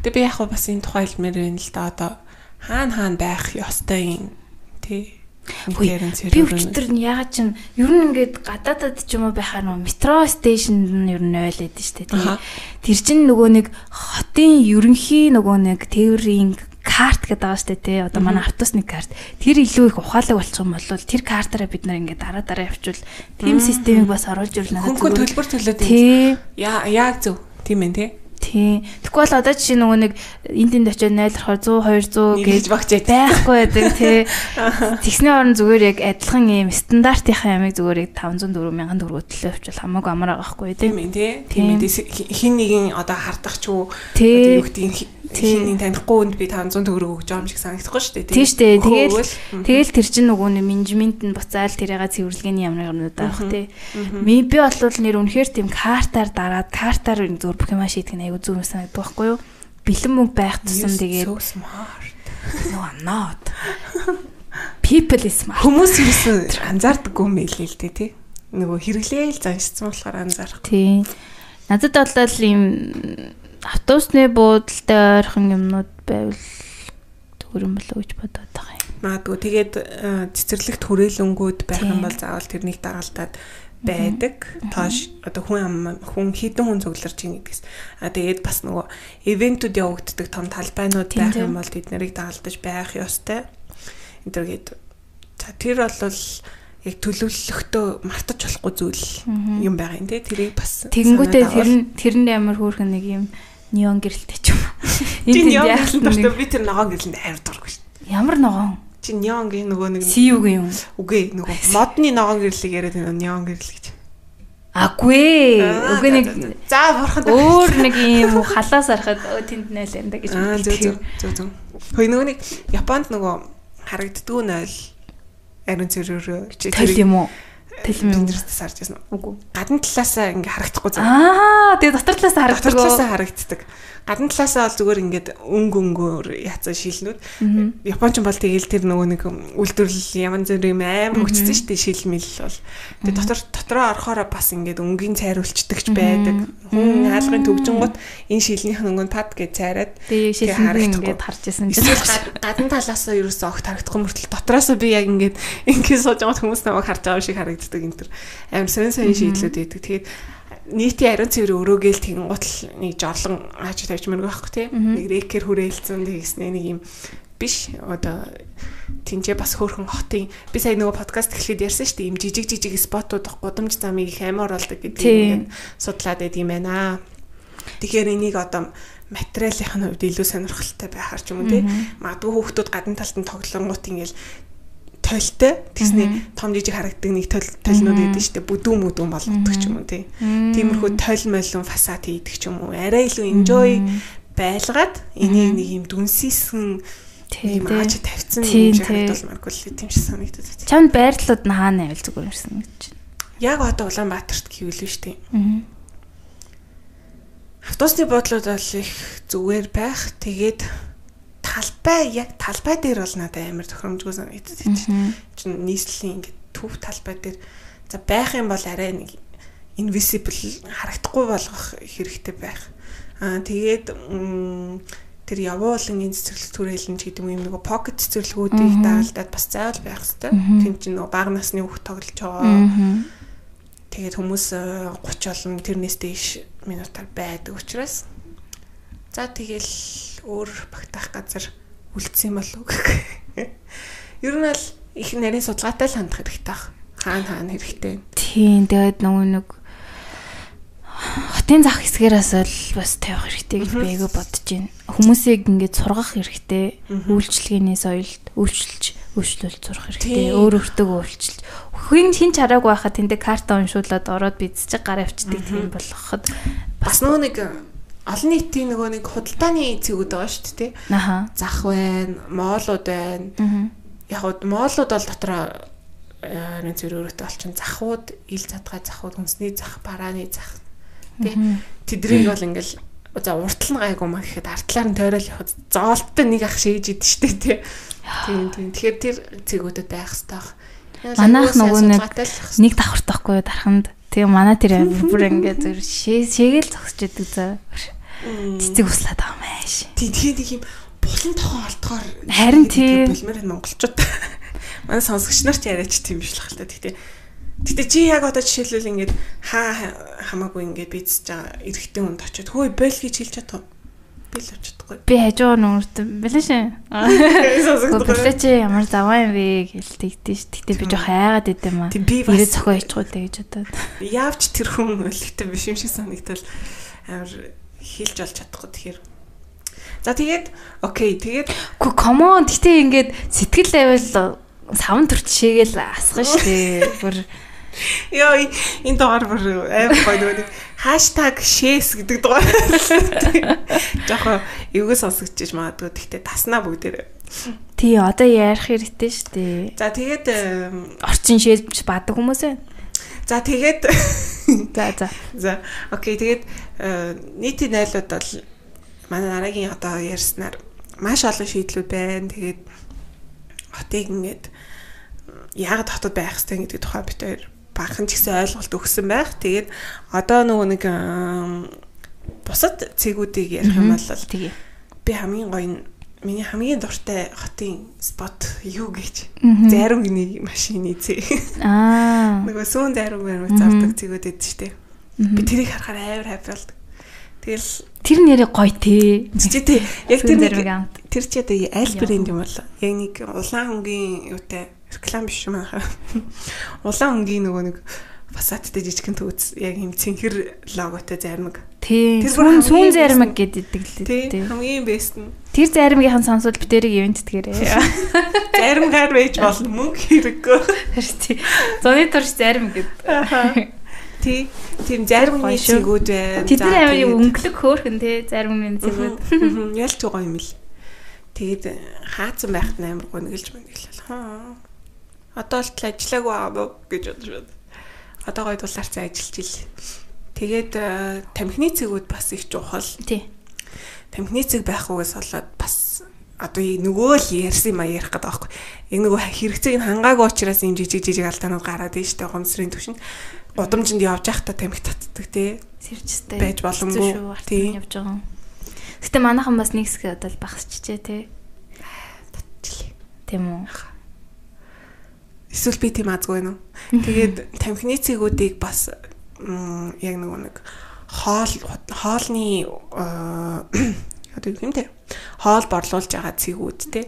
Speaker 2: Тэгээ би яг бас энэ тухай хэлмээр байна л да одоо хаана хаана байх ёстой юм тий.
Speaker 1: Би өчтөр нь ягаад ч ер нь ингээд гадаадад ч юм уу байхаар нөө метро стейшнд нь ер нь ойлээд штэ тий. Тэр чинь нөгөө нэг хотын ерөнхий нөгөө нэг тээврийн карт гэдэг байгаа штэ тий. Одоо манай автобусны карт. Тэр илүү их ухаалаг болчих юм бол тэр картаараа бид нар ингээд дараа дараа явчвал тийм системийг бас оруулж
Speaker 2: зөв. Хөнгөн төлбөр төлөөд тий. Яа яг зөв. Тийм ээ тий.
Speaker 1: Тийм. Тэгэхгүй бол одоо жишээ нөгөө нэг энд тэнд очиод найлрахаар 100 200 гэж
Speaker 2: багчаад
Speaker 1: байхгүй байдаг тий. Тэгсний орн зүгээр яг адилхан юм стандартынхаа ямиг зүгээр яг 500 4000 төгрөгөөр төлөө авчвал хамаагүй амар байгаа байхгүй
Speaker 2: тийм ээ тий. Тийм. Хин нэгэн одоо хардах ч юу юу гэдэг хинний танихгүй хүнд би 500 төгрөг өгч байгаа юм шиг санагдахгүй шүү дээ.
Speaker 1: Тийм шүү дээ. Тэгэл тэгэл тэр чинь нөгөө нэг менежмент нь буцаал тэрийг цэвэрлэгээний ямар юмнууд авах тий. Би би бол нэр үнэхээр тийм картаар дараад картаар зур бүх юм шийдэх нь айгүй зүг юм санагддаг байхгүй юу? Бэлэн мөнгө байх тусам тэгээд. No I'm not. People is smart.
Speaker 2: Хүмүүс юусэн анзаардаггүй юм хэлээ л дээ тий. Нөгөө хэрэглээл заншсан болохоор анзаарах.
Speaker 1: Тий. Надад болол ийм автобусны буудалтай ойрхон юмнууд байвал зүгээр юм болоо гэж бодоод байгаа юм.
Speaker 2: Магадгүй тэгээд цэцэрлэгт хүрээлэнгүүд байх юм бол заавал тэрнийг дагалдаад байдаг. Тоош одоо хүн ам хүн хідэн хүн цугларч ийн гэдгээс. А тэгээд бас нөгөө ивентүүд явагддаг том талбайнууд байх юм бол тэд нарыг дагалдаж байх ёстой. Энтергээд за тэр бол яг төлөвлөлтөө мартаж болохгүй зүйл юм байгаа юм тий. Тэрийг бас
Speaker 1: Тэгэнгүүтээ тэр нь тэрэнд амар хөөрхөн нэг юм неон гэрэлтэй ч юм.
Speaker 2: Энд неон гэрэлтэй би тэр ногоон гэрэлтэнд амар дурггүй шүү.
Speaker 1: Ямар ногоон?
Speaker 2: Чи неон гэх нөгөө нэг
Speaker 1: CU-г юм.
Speaker 2: Үгүй нөгөө модны ногоон гэрлийг яриад байна неон гэрэл гэж.
Speaker 1: Агүй. Үгүй нэг
Speaker 2: за бурхан
Speaker 1: өөр нэг юм халаас арахад тэнд найл да гэж.
Speaker 2: Аа зөв зөв зөв. Хөөе нөгөө нэг Японд нөгөө харагддгүй найл ариун цэрээр
Speaker 1: тэл юм уу?
Speaker 2: Дээрээс сарж ясна. Үгүй. Гадна талаасаа ингээ харагдахгүй
Speaker 1: зав. Аа тэгээ дотор талаасаа харагддаг.
Speaker 2: Дотор талаасаа харагддаг гадна талаасаа бол зүгээр ингээд өнгө өнгөөр яцсан шилнүүд. Японч бол тэгээл тэр нөгөө нэг үйлдвэрлэл ямар зэрэг юм аим хөгжсөн шүү дээ шилмэл бол. Тэгээ дотор дотроо орохоор бас ингээд өнгийн цайруулцдагч байдаг. Хүн хаалгын төгжингууд энэ шилнийх нь өнгөнд пад гэж цайраад
Speaker 1: тэгээ ингээд харж исэн чинь
Speaker 2: гадна талаасаа ерөөсөө огт харагдахгүй мөртөл дотроосоо би яг ингээд ингээд сууж байгаа хүмүүс намайг харж байгаа шиг харагддаг энэ төр. Амар сонин сонин шийдлүүд байдаг. Тэгээд нийтийн ариун цэвэр өрөөгөл тэгэн гутал нэг жорлон хааж тавьж мөргөх байхгүй тий. Нэг рекер хүрээлцэн тэгснэ нэг юм биш одоо тэнцээ бас хөөрхөн хотын би сая нөгөө подкаст эхлээд ярьсан шүү дээ им жижиг жижиг спотууд гудамж замыг их амар болдог гэдгийг судлаад байд юм байна. Тэгэхээр энийг одоо материалын хувьд илүү сонирхолтой байхаар ч юм уу тий. Магадгүй хүүхдүүд гадна талд нь тоглонгууд ингээл тойлтой тэгсний том жижиг харагддаг нэг тойл тойлнууд байдаг шүү дээ бүдүүн мүдүүн болгодог ч юм уу тий. Тиймэрхүү тойл молон фасад хийдэг ч юм уу. Арай илүү enjoy байлгаад энийг нэг юм дүнсийсэн тийм ааж тавьсан юм шиг харагдуулмааргүй л тийм шиг санагдаад байна.
Speaker 1: Чамд байрлалууд нь хаана байвал зүгээр юмсан гэж.
Speaker 2: Яг одоо Улаанбаатарт гэвэл шүү дээ. Автобусны бодлууд бол их зүгээр байх. Тэгээд талбай яг талбай дээр бол надад амар тохиромжгүй санагддаг тийм чинь нийслэлийн ингээд төв талбай дээр за байх юм бол арай нэг invisible харагдахгүй болгох хэрэгтэй байх. Аа тэгээд тэр явуулын цэцэрлэг түрээлэн ч гэдэг юм нэг pocket цэцэрлэгүүдийг даалдаад бас заавал байх хэрэгтэй. Тэм чинь нөгөө бага насны хүүхд тоглож байгаа. Тэгээд хүмүүс 30 олон тэрнээс дээш минутаар байдаг учраас за тэгэл өөр багтаах газар үлдсэн болов гэх. Ер нь бол их нарийн судалгаатай л хандах хэрэгтэй баг. Хаана хаана хэрэгтэй.
Speaker 1: Тийм тэгээд нөгөө нэг хотын зах хэсгээрээс л бас тавих хэрэгтэй гэж би айгүй бодож байна. Хүмүүсийг ингээд сургах хэрэгтэй. Үйлчлэгээний соёлд үйлчлж үйлчлүүлж сурах хэрэгтэй. Өөр өөртөө үйлчлж. Хин хин чараагүй байхад тэндээ карта уншуулад ороод бидсэж гараа авчдаг тийм болгоход
Speaker 2: бас нөгөө нэг олон нийтийн нөгөө нэг худалдааны цэгүүд байгаа шүү дээ.
Speaker 1: Аха.
Speaker 2: Зах байна, моолууд байна. Яг хуу моолууд бол дотроо нэг зэрэг өөрөтөө олчин захууд, ил задгай захууд, хүнсний зах, барааны зах. Тэ. Тэдрийг бол ингээл за уртл нь гайгүй маа гэхэд артлаар нь тойрол явахад зоолттой нэг ах шийж идэв штэ тий. Тийм тийм. Тэгэхээр тэр цэгүүдэд байх хэрэгтэй.
Speaker 1: Манайх нөгөө нэг нэг давхартахгүй дарханд Тэгээ манай тэр бүр ингээд зүр шээгээл зогсож идэг за. Цэцэг услаад байгаа ааш.
Speaker 2: Тий тэгээ нэг юм булан тохон олдохоор
Speaker 1: харин тий
Speaker 2: бэлмэр монголчууд манай сонсогч нар ч яриач тийм биш л хальта. Тэгтээ Гэтэ чи яг одоо жишээлбэл ингээд хаа хамаагүй ингээд бийцэж байгаа эрэгтэй хүнд очиод хөөе бойл гэж хэлж чадах би л авч чадахгүй.
Speaker 1: Би хажуу нүрт бэлэн шээ. Бэлээ чи ямар заваа юм бэ гэлтэгдэж ш. Гэтэ би жоох хайгаад идэм маа. Ирээ цохоо ичгүүлээ гэж бодоод.
Speaker 2: Яавч тэр хүн өлегтэй биш юм шиг санагдтал амар хэлж олж чадахгүй тэгэхээр. За тэгээд окей тэгээд
Speaker 1: Гү комон гэтээ ингээд сэтгэл байвал савн төрч шээгээл асгах штэ. Бүр
Speaker 2: Йоо энэ дугаар бүр аим гоё нөгөө хаштаг шээс гэдэг дугаар. Жохоо эвгүй сонсогдчихж магадгүй. Тэгтээ таснаа бүгдээр.
Speaker 1: Тий, одоо ярих хэрэгтэй шүү дээ.
Speaker 2: За тэгээд
Speaker 1: орчин шээс бадаг хүмүүс ээ.
Speaker 2: За тэгээд
Speaker 1: за за.
Speaker 2: За окей тэгээд нийтийн найлууд бол манай дараагийн одоо ярьснаар маш олон шийдлүүд байна. Тэгээд хотыг ингээд яг хотод байх хэрэгтэй гэдэг тухай бид хоёр баахан ч гэсэн ойлголт өгсөн байх. Тэгээд одоо нөгөө нэг бусад цэгүүдийг ярих юм бол
Speaker 1: тэгээ
Speaker 2: би хамгийн гоё нь миний хамгийн дуртай хотын спот юу гэж зарим гний машины зэ.
Speaker 1: Аа.
Speaker 2: Нөгөө сүүн зарим баримт зардаг цэгүүд эд штэ. Би тэрийг харахаар амар хайр болдог. Тэгэл
Speaker 1: тэр нэрээ гоё тий.
Speaker 2: Чи тий яг тэр
Speaker 1: амт.
Speaker 2: тэр чи одоо аль брэнд юм бол яг нэг улаан хөнгөн юутай реклам биш юм аа. Улаан хөнгөн нөгөө нэг фасадтай жижигхэн төвц яг юм цэнхэр логотой зармаг.
Speaker 1: Тий.
Speaker 2: Тэр
Speaker 1: Сүүн
Speaker 2: бэст
Speaker 1: гэдэг л
Speaker 2: Тий
Speaker 1: тий.
Speaker 2: хамгийн бест нь.
Speaker 1: Тэр заримгийн сонсвол битэрийг ивент дэгэрээ.
Speaker 2: Заримгаар байж болно мөнгө хэрэггүй.
Speaker 1: Тий. Зуны турш зарим гэдэг.
Speaker 2: Тий. Тийм заримны
Speaker 1: Гоё
Speaker 2: цэгүүд байна.
Speaker 1: Тэд нар амар
Speaker 2: тэгээд-
Speaker 1: өнгөлөг хөөхөн тий заримын зэгүүд.
Speaker 2: Ялч байгаа юм л. Тэгээд хаацсан байхад амар гонглж мэнгэлээ. Хаа. Одоо л ажиллаагүй аа гэж бодож байна. Одоо гоё дулаарцаа ажиллаж ил. Тэгээд э, тамхины цэгүүд бас их чухал.
Speaker 1: Тий.
Speaker 2: Тамхины цэг байх угаас болоод бас одоо нөгөө л ярьсан юм а ярих гэдэг байхгүй. Яг нөгөө хэрэгцээг нь хангаагүй учраас юм жижиг жижиг алдаанууд гараад байна шүү дээ гомсрын төвшин. Удамжинд явж байхдаа тамхи татдаг тий.
Speaker 1: Сэрчтэй.
Speaker 2: Байж боломгүй.
Speaker 1: Тий. Явж байгаа. Гэтэ манайхан бас нэг хэсэг одоо багсчихжээ тий.
Speaker 2: Татчихлээ.
Speaker 1: Тийм үү.
Speaker 2: Эсвэл би тийм азгүй нөө. Тэгээд тамхины цэгүүдийг бас яг нөгөө нэг хоол хоолны одоо юм те хоол борлуулж байгаа цэгүүд те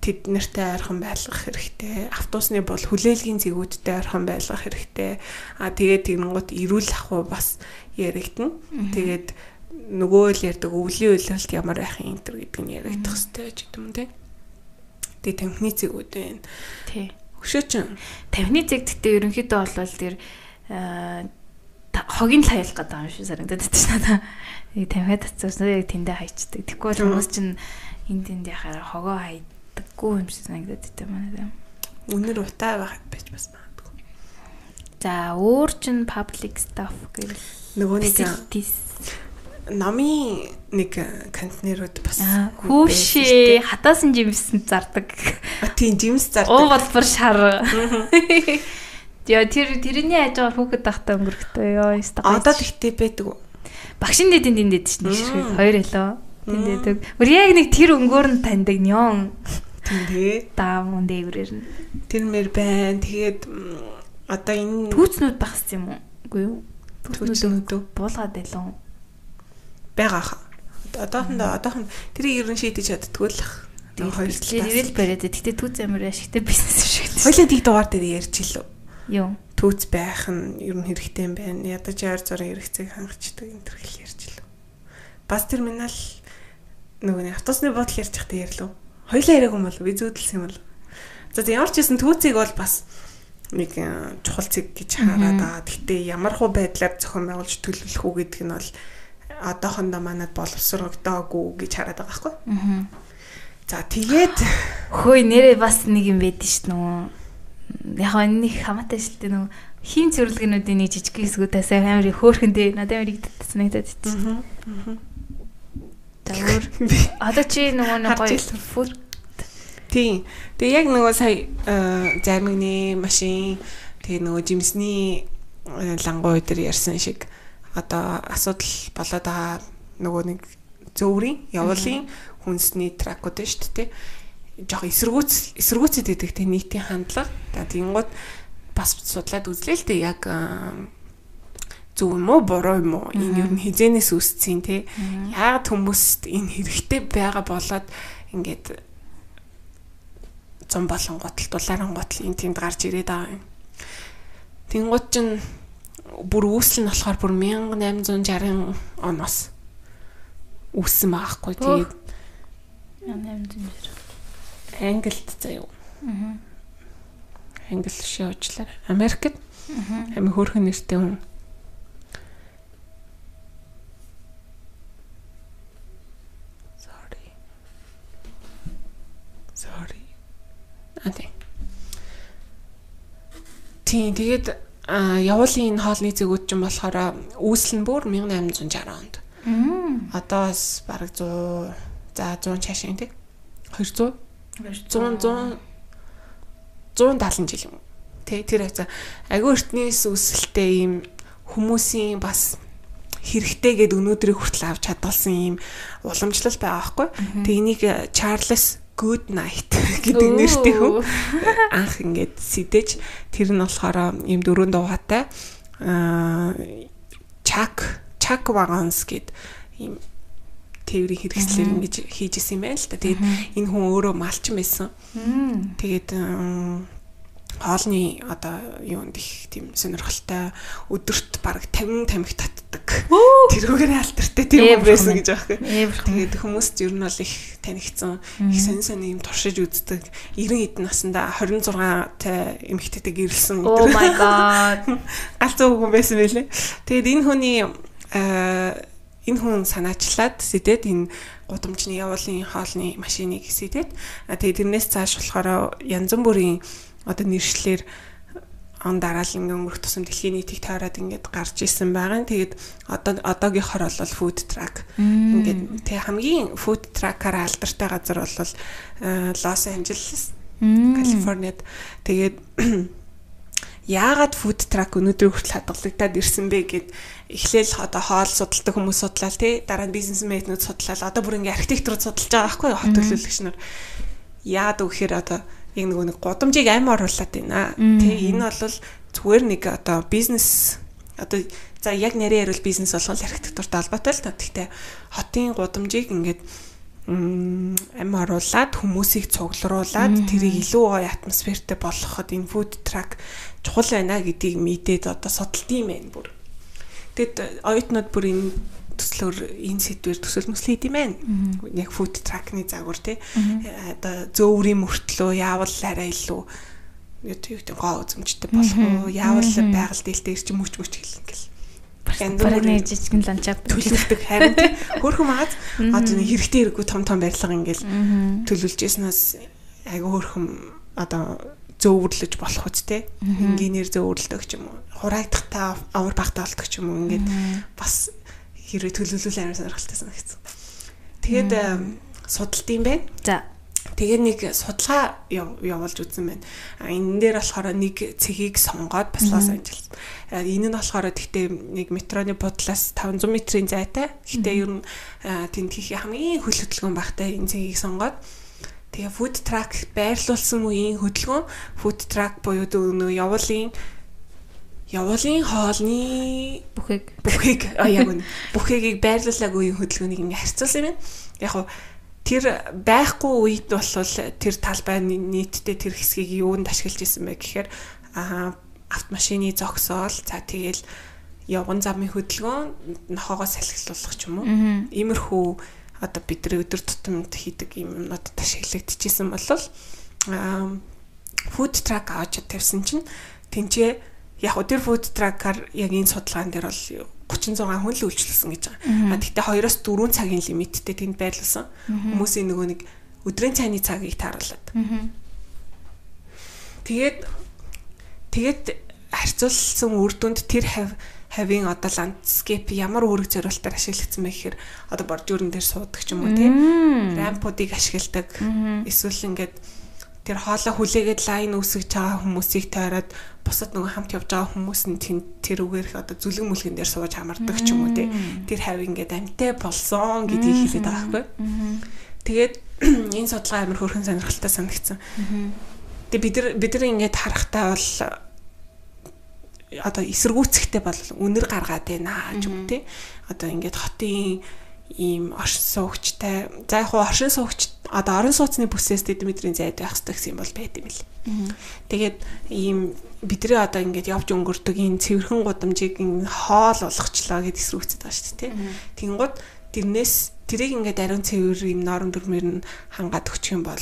Speaker 2: тэд нартай ойрхон байлгах хэрэгтэй. Автобусны бол хүлээлгийн цэгүүдтэй ойрхон байлгах хэрэгтэй. А тэгээд тэгэнгუთ эрүүл ахуй бас яригдана. Тэгээд нөгөө л ярьдаг өвлийн үйлрэлт ямар байх юм гэдэг нь яригдах хэрэгтэй ч гэдэг юм те. Тэгээд тамхины цэгүүд байна.
Speaker 1: Тий.
Speaker 2: Өшөөч
Speaker 1: Тамхины зэг гэхдээ ерөнхийдөө бол тэр хогийн л хаялах гэдэг юм шиг санагдаад байна шүү дээ. Нэг тамхиа татсан яг тэндээ хайчдаг. Тэгэхгүй бол хүмүүс чинь энд тэнд яхаар хогоо хайдаггүй юм шиг санагдаад байна манай.
Speaker 2: Үнэр утаа байх байж бас магадгүй.
Speaker 1: За өөр чин public stuff гэвэл
Speaker 2: Нөгөө нэг. Намын нэг контейнерүүд бас
Speaker 1: Хүүшээ хатаасан жимсэн зардаг.
Speaker 2: Тийм жимс
Speaker 1: Уу
Speaker 2: зардаг.
Speaker 1: болбор шар. Яа тэр тэрний ажгаар хүүхэд тахта өнгөрөхтэй ёо ёстой.
Speaker 2: Одоо тэгтээ байдаг уу?
Speaker 1: багшин дэдэн тэнд дэд чинь ширхэг хоёр хэлөө. Тэнд дэдэг. Өөр яг нэг тэр өнгөөр нь таньдаг нён.
Speaker 2: Тийм дээ.
Speaker 1: Даамун дээгүүрээр нь.
Speaker 2: Тэр мэр байна. Тэгээд одоо энэ
Speaker 1: Түүцнүүд багс юм уу? Үгүй юу?
Speaker 2: Түүцнүүд үү?
Speaker 1: буулгаад байлаа.
Speaker 2: Байгаа хаа. Одоохондоо одоохон тэрийг ер нь шийдэж чаддгүй л ах. Нөгөө хоёр талаас.
Speaker 1: ирэл бариад тэгтээ түүц амар ашигтай бизнес шиг.
Speaker 2: Хоёлаа дэг дугаар дээр ярьж илүү.
Speaker 1: Юу?
Speaker 2: Түүц байх нь ер нь хэрэгтэй юм байна. Ядаж яар зургийн хэрэгцээг хангачдаг энэ төр хэл ярьж илүү. Бас терминал нөгөө нэг автобусны бодол ярьж байхдаа ярьлуу. Хоёлаа яриаг юм бол би зүүдэлсэн юм бол. За ямар ч байсан түүцийг бол бас нэг э, чухал зэг гэж хараад байгаа. Гэхдээ ямар хуу байдлаар зохион байгуулж төлөвлөх үү гэдэг нь бол одоохондоо манад боловсрогдоогүй гэж хараад байгаа байхгүй.
Speaker 1: Аа.
Speaker 2: За тэгээд
Speaker 1: Хөөе нэрээ бас нэг юм байдэн ш нь нөгөө. Яг нэг хамаатай шилтэй нөгөө хин цэвэрлэгнүүдийн нэг жижиг хэсгүүдээс амар их хөөхөндөө надад амар их санагдаад ицсэн. За өөр одоо чи нөгөө нэг гоё фуд
Speaker 2: Тийм. Тэгээ яг нөгөө сая э, зармигны машин тэгээ нөгөө жимсний э, лангуу дээр ярьсан шиг одоо асуудал болоод байгаа нөгөө нэг зөөврийн явуулын хүнсний тракууд шүү дээ. Жохо эсэргүүц эсэргүүцэд идэх тэ нийтийн хандлага. За тийгүүд бас судлаад үзлээ л дээ яг зөв юм уу буруу юм уу энэ юу хизэнээс үүсцэн те яагаад хүмүүст энэ хэрэгтэй байгаа болоод ингээд зам болон готл дулааран готл энэ тэнд гарч ирээд байгаа юм. Тэнгууд чинь бүр үүсэл нь болохоор бүр 1860 оноос үүссэн байхгүй тэгээд
Speaker 1: 800.
Speaker 2: Англид заяа
Speaker 1: Аа.
Speaker 2: англи шээ уучлаарай. Америкт
Speaker 1: Аа.
Speaker 2: амин хөөрхөн нэртэй хүн. Sorry. Sorry. Ати. Тийм тэгээд а явуулын энэ хоолны зэгүүд ч юм болохоор үүсэл нь бүр 1860 онд. Одоо бас бараг 100 за 100 чашаа тий. 200 100 100 170 жил юм. Тэ тэр хацаа агүй эртнээс үсэлтэй ийм хүмүүсийн бас хэрэгтэй гэд өнөөдрийг хүртэл авч чадвалсан ийм уламжлал байгаа байхгүй. Тэг энийг Чарльз Good Night гэдэг нэртэй хүн. Анх ингээд сэтэж тэр нь болохоор ийм дөрөв дугаатай аа Chuck Chuck Wagons гэд ийм тээврийн хэрэгслэр ингэж хийжсэн юм байна л да. Тэгээд энэ хүн өөрөө малчин байсан. Тэгээд хоолны одоо юунд их тийм сонирхолтой өдөрт баг 50 тамхи татдаг. Тэрүүгээр алдартай тийм байсан гэж юм. Тэгээд хүмүүст ер нь бол их танигдсан их сонь сонь юм туршиж үздэг. 90 эдэн наснда 26 та эмэгтэйтэй гэрэлсэн
Speaker 1: өдөр. Oh my god.
Speaker 2: Галзуу хүн байсан байлээ. Тэгээд энэ хүний энэ хүн санаачлаад сэтэд энэ гудамжны явуулын хоолны машиныг сэтэд тэгээд тэрнээс цааш болохоор янз бүрийн одоо нэршлэр он дараал ингээ өнгөрөх тусам дэлхийн нийтийг тойроод ингээд гарч исэн байгаа. Тэгээд одоо одоогийнхоор бол food truck. Ингээд тэг хамгийн food truck-аар алдартай газар бол Лос Анжелес, Калифорниад. Тэгээд яагаад food truck өнөөдөр хүртэл хадгалагдаад ирсэн бэ гэд эхлээл одоо хоол судалдаг хүмүүс судлаа тий дараа нь бизнесмэнүүд судлаа одоо бүр ингээ архитектурууд судалж байгаа байхгүй хот төлөөлөгч нар яад өгөхөр одоо яг нөгөө нэг гудамжийг амь оруулаад байна. Тэ энэ бол зүгээр нэг одоо бизнес одоо за яг нэрээр ярил бизнес болгон архитектуртай холбоотой л та. Гэхдээ хотын гудамжийг ингээд амь оруулаад хүмүүсийг цуглуулад тэрийг илүү гоё атмосфертэй болгоход энэ food truck чухал байна гэдгийг мэдээд одоо судалт юм байна бүр. Тэгэд оюутнууд бүр энэ төслөөр энэ сэдвэр төсөл мөсл хийд юм байна. Яг food truck-ны загвар тий. Одоо зөөврийн мөртлөө яавал арай илүү гэдэг гоо үзэмжтэй болох уу? Яавал байгаль дэлтэй ирч мөч мөч хэлэн гэл.
Speaker 1: Барны жижигэн ландшафт
Speaker 2: төлөвлөдөг харин хөөрхөн магаз одоо нэг хэрэгтэй хэрэггүй том том барилга ингээл төлөвлөж яснаас айгүй хөөрхөн одоо зөөвөрлөж болох үстэй. Инженеэр зөөвөрлөдөг ч юм уу. Хураагдахтаа авар багтаа болдог ч юм уу. Ингээд бас хэрвээ төлөвлөл амар сонирхолтой санагдсан. Тэгээд судалт юм байна.
Speaker 1: За.
Speaker 2: Тэгээд нэг судалгаа явуулж үзсэн байна. А энэ дээр болохоор нэг цэгийг сонгоод бас Лос Анжелес. Энэ нь болохоор гэхдээ нэг метроны бодлоос 500 метрийн зайтай. Гэхдээ ер нь тэнд хийх хамгийн хөл хөдөлгөөн багтай энэ цэгийг сонгоод тэгээ food truck байрлуулсан үеийн хөдөлгөөн food truck буюу нөгөө явуулын явуулын хоолны
Speaker 1: бүхэг
Speaker 2: бүхэг а яг үн бүхэгийг байрлуулаагүй хөдөлгөөнийг ингээ харьцуулсан юм. Яг хуу тэр байхгүй үед бол тэр талбай нийтдээ тэр хэсгийг юунд ашиглаж исэн бэ гэхээр а автомашины зогсоол за тэгэл явган замын хөдөлгөөн нохоогоо салхилуулах ч юм уу. Иймэрхүү одоо бидний өдөр тутамд хийдэг юм юмнуудад ашиглагдчихсэн болол фуд трак аваад тавьсан чинь тэнцээ яг уу тэр food truck-аар яг энэ судалгаан дээр бол 36 хүн л үйлчлүүлсэн гэж байгаа. А тэгтээ 2-оос 4 цагийн лимиттэй тэнд байрлуулсан. Хүмүүсийн нөгөө нэг өдрийн цайны цагийг тааруулаад. Тэгээд тэгээд харьцуулсан үр дүнд тэр хавийн одоо ландскейп ямар үүрэг зориултаар ашиглагдсан бэ гэхээр одоо бордюрн дээр суудаг ч юм уу тийм рампуудыг ашигладаг эсвэл ингээд тэр хоолой хүлээгээд лайн үсгэж байгаа хүмүүсийг тойроод бусад нөгөө хамт явж байгаа хүмүүс нь тэр үгээр одоо зүлэг мүлгэн дээр сууж хамардаг ч юм уу те тэр хав ингээд амтай болсон гэдгийг хэлээд байгаа байхгүй. Тэгээд энэ судалгаа амар хөрхэн сонирхолтой санагдсан. Тэгээд бид нар бид нар ингээд харахтаа бол одоо эсэргүүцэхтэй бол үнэр гаргаад байна ч юм те. Одоо ингээд хотын ийм оршин суугчтай за яг хуу оршин суугч одоо орон сууцны бүсээс дэдмитрийн зайд байх хэрэгтэй гэсэн юм бол байд юм л. Тэгээд ийм бидний одоо ингээд явж өнгөрдөг энэ цэвэрхэн гудамжийг хоол болгочлоо гэд эсрүүцэд байгаа шүү дээ. Тэнгууд тэрнээс тэрийг ингээд ариун цэвэр юм норон дүрмээр нь хангаад өгчих юм бол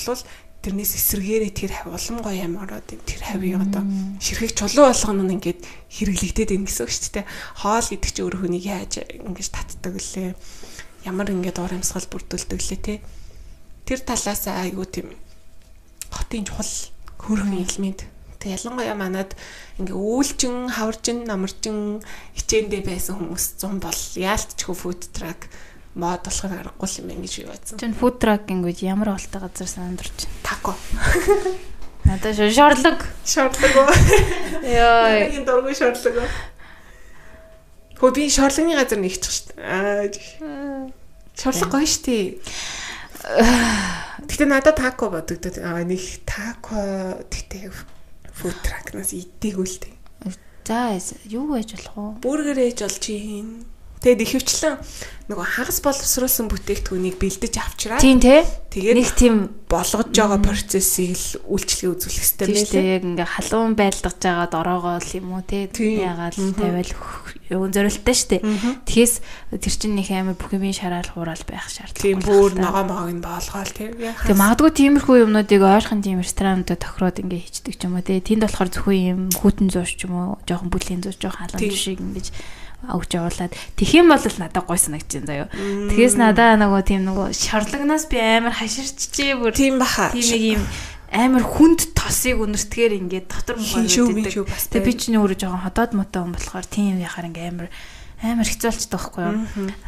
Speaker 2: тэрнээс эсэргээрээ тэр хав улам гоё юм ороод тэр хавийг одоо ширхэг чулуу болгоно нь ингээд хэрэглэгдээд байна гэсэн үг шүү дээ. Хоол гэдэг чинь өөр хүнийг яаж ингэж татдаг лээ ямар ингээд уур амьсгал бүрдүүлдэг лээ те. Тэр талаас айгуу тийм хотын чухал хөрхөн элемент. Тэг ялангуяа манад ингээ үүлчин, хаварчин, намарчин хичээндээ байсан хүмүүс 100 бол яалтчгүй фуд трак мод болохыг аргагүй юм байна гэж би бодсон.
Speaker 1: Чин фуд трак гингүүд ямар олтой газар сандарч
Speaker 2: тако.
Speaker 1: Надад шорлог.
Speaker 2: Шорлог уу?
Speaker 1: Йоо.
Speaker 2: Энэ дургүй шорлог уу? Хөө би шорлогны газар нэгчих шүү дээ. Аа. Шорлог гоё шүү дээ. Гэтэ надад тако бодогдод аа нэг тако тэгтээ фуд тракнаас идээгүй л дээ.
Speaker 1: За юу байж болох вэ?
Speaker 2: Бургер ээж болж юм. Тэгэд ихэвчлэн нөгөө хагас боловсруулсан бүтээгдэхүүнийг бэлдэж авчраа.
Speaker 1: Тийм те.
Speaker 2: Тэгээд
Speaker 1: Нэг тийм
Speaker 2: болгож байгаа процессыг л үйлчлэгээ үзүүлэх хэрэгтэй
Speaker 1: тийм
Speaker 2: байлээ.
Speaker 1: шүү яг ингээ халуун байлгаж байгаа дороогоо л юм уу те
Speaker 2: Тийм.
Speaker 1: ягаал
Speaker 2: Мгм.
Speaker 1: тавиал юу зориултаа.
Speaker 2: Мгм.
Speaker 1: Тэгэхээс тэр чинь нэг амар бүх юмын шараал хураал байх шаардлага.
Speaker 2: Тийм бүр ногоо могоо нь боолгоол тийм.
Speaker 1: Тэг магадгүй тиймэрхүү юмнуудыг ойрхон тийм ресторануудад тохироод ингээ хийчдэг ч юм уу те. Тэнд болохоор зөвхөн юм хүүтэн зууш ч юм уу жоохон бүлийн зууш жоохон халуун
Speaker 2: Тийм.
Speaker 1: шиг ингэж өгч явуулаад тэгэх юм бол надад гой санагдчихээн заяо. Тэгээс надаа нөгөө тийм нөгөө шорлогноос би амар хаширчжээ бүр
Speaker 2: тийм баха.
Speaker 1: тийм нэг юм амар хүнд тосыг үнэртгээр ингээд дотор
Speaker 2: бас
Speaker 1: Тэгээ би чинь өөрөө жоохон ходоод мотоо хүн болохоор тийм яхаар ингээ амар амар хэцүүлчдэг байхгүй юу?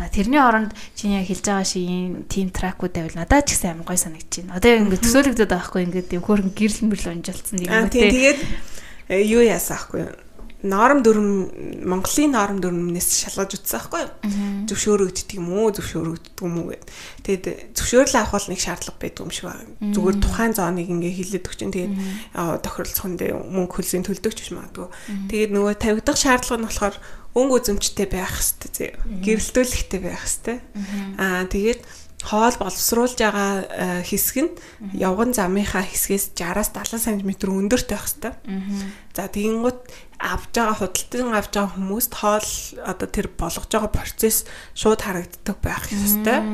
Speaker 1: А тэрний оронд чинь яг хэлж байгаа шиг ийм тим тракууд байвал надад ч гэсэн амар гой санагдаж байна. Одоо ингээд төсөөлөгдөд байгаа байхгүй ингээд юм хөөрхөн гэрэл мөрл унжилцсан нэг юм
Speaker 2: тийм
Speaker 1: те.
Speaker 2: тэгээд э, юу яасан аахгүй юу? Норм дүрм Монголын норм дүрмнээс шалгаж утсан аахгүй юу? зөвшөөрөгддөг юм уу зөвшөөрөгддөг юм уу гэд. Тэгэд зөвшөөрлөө авах бол нэг шаардлага байдаг юм шиг байна. Зүгээр тухайн зооныг ингээ хилээд өгч чинь тэгээд тохиролцох нь мөнгө хөлсөний төлдөг ч биш магадгүй. Тэгээд нөгөө тавигдах шаардлага нь болохоор өнгө үзэмжтэй байх хэвээр гэрэлтүүлэхтэй байх хэвээр. Аа тэгээд хоол боловсруулж байгаа э, хэсэг нь явган замынхаа хэсгээс 60-аас 70 см өндөрт байх хэвээр. За тэгэнгუთ авж байгаа худалдан авж байгаа хүмүүст хоол одоо тэр болгож байгаа процесс шууд харагддаг байх ёстой.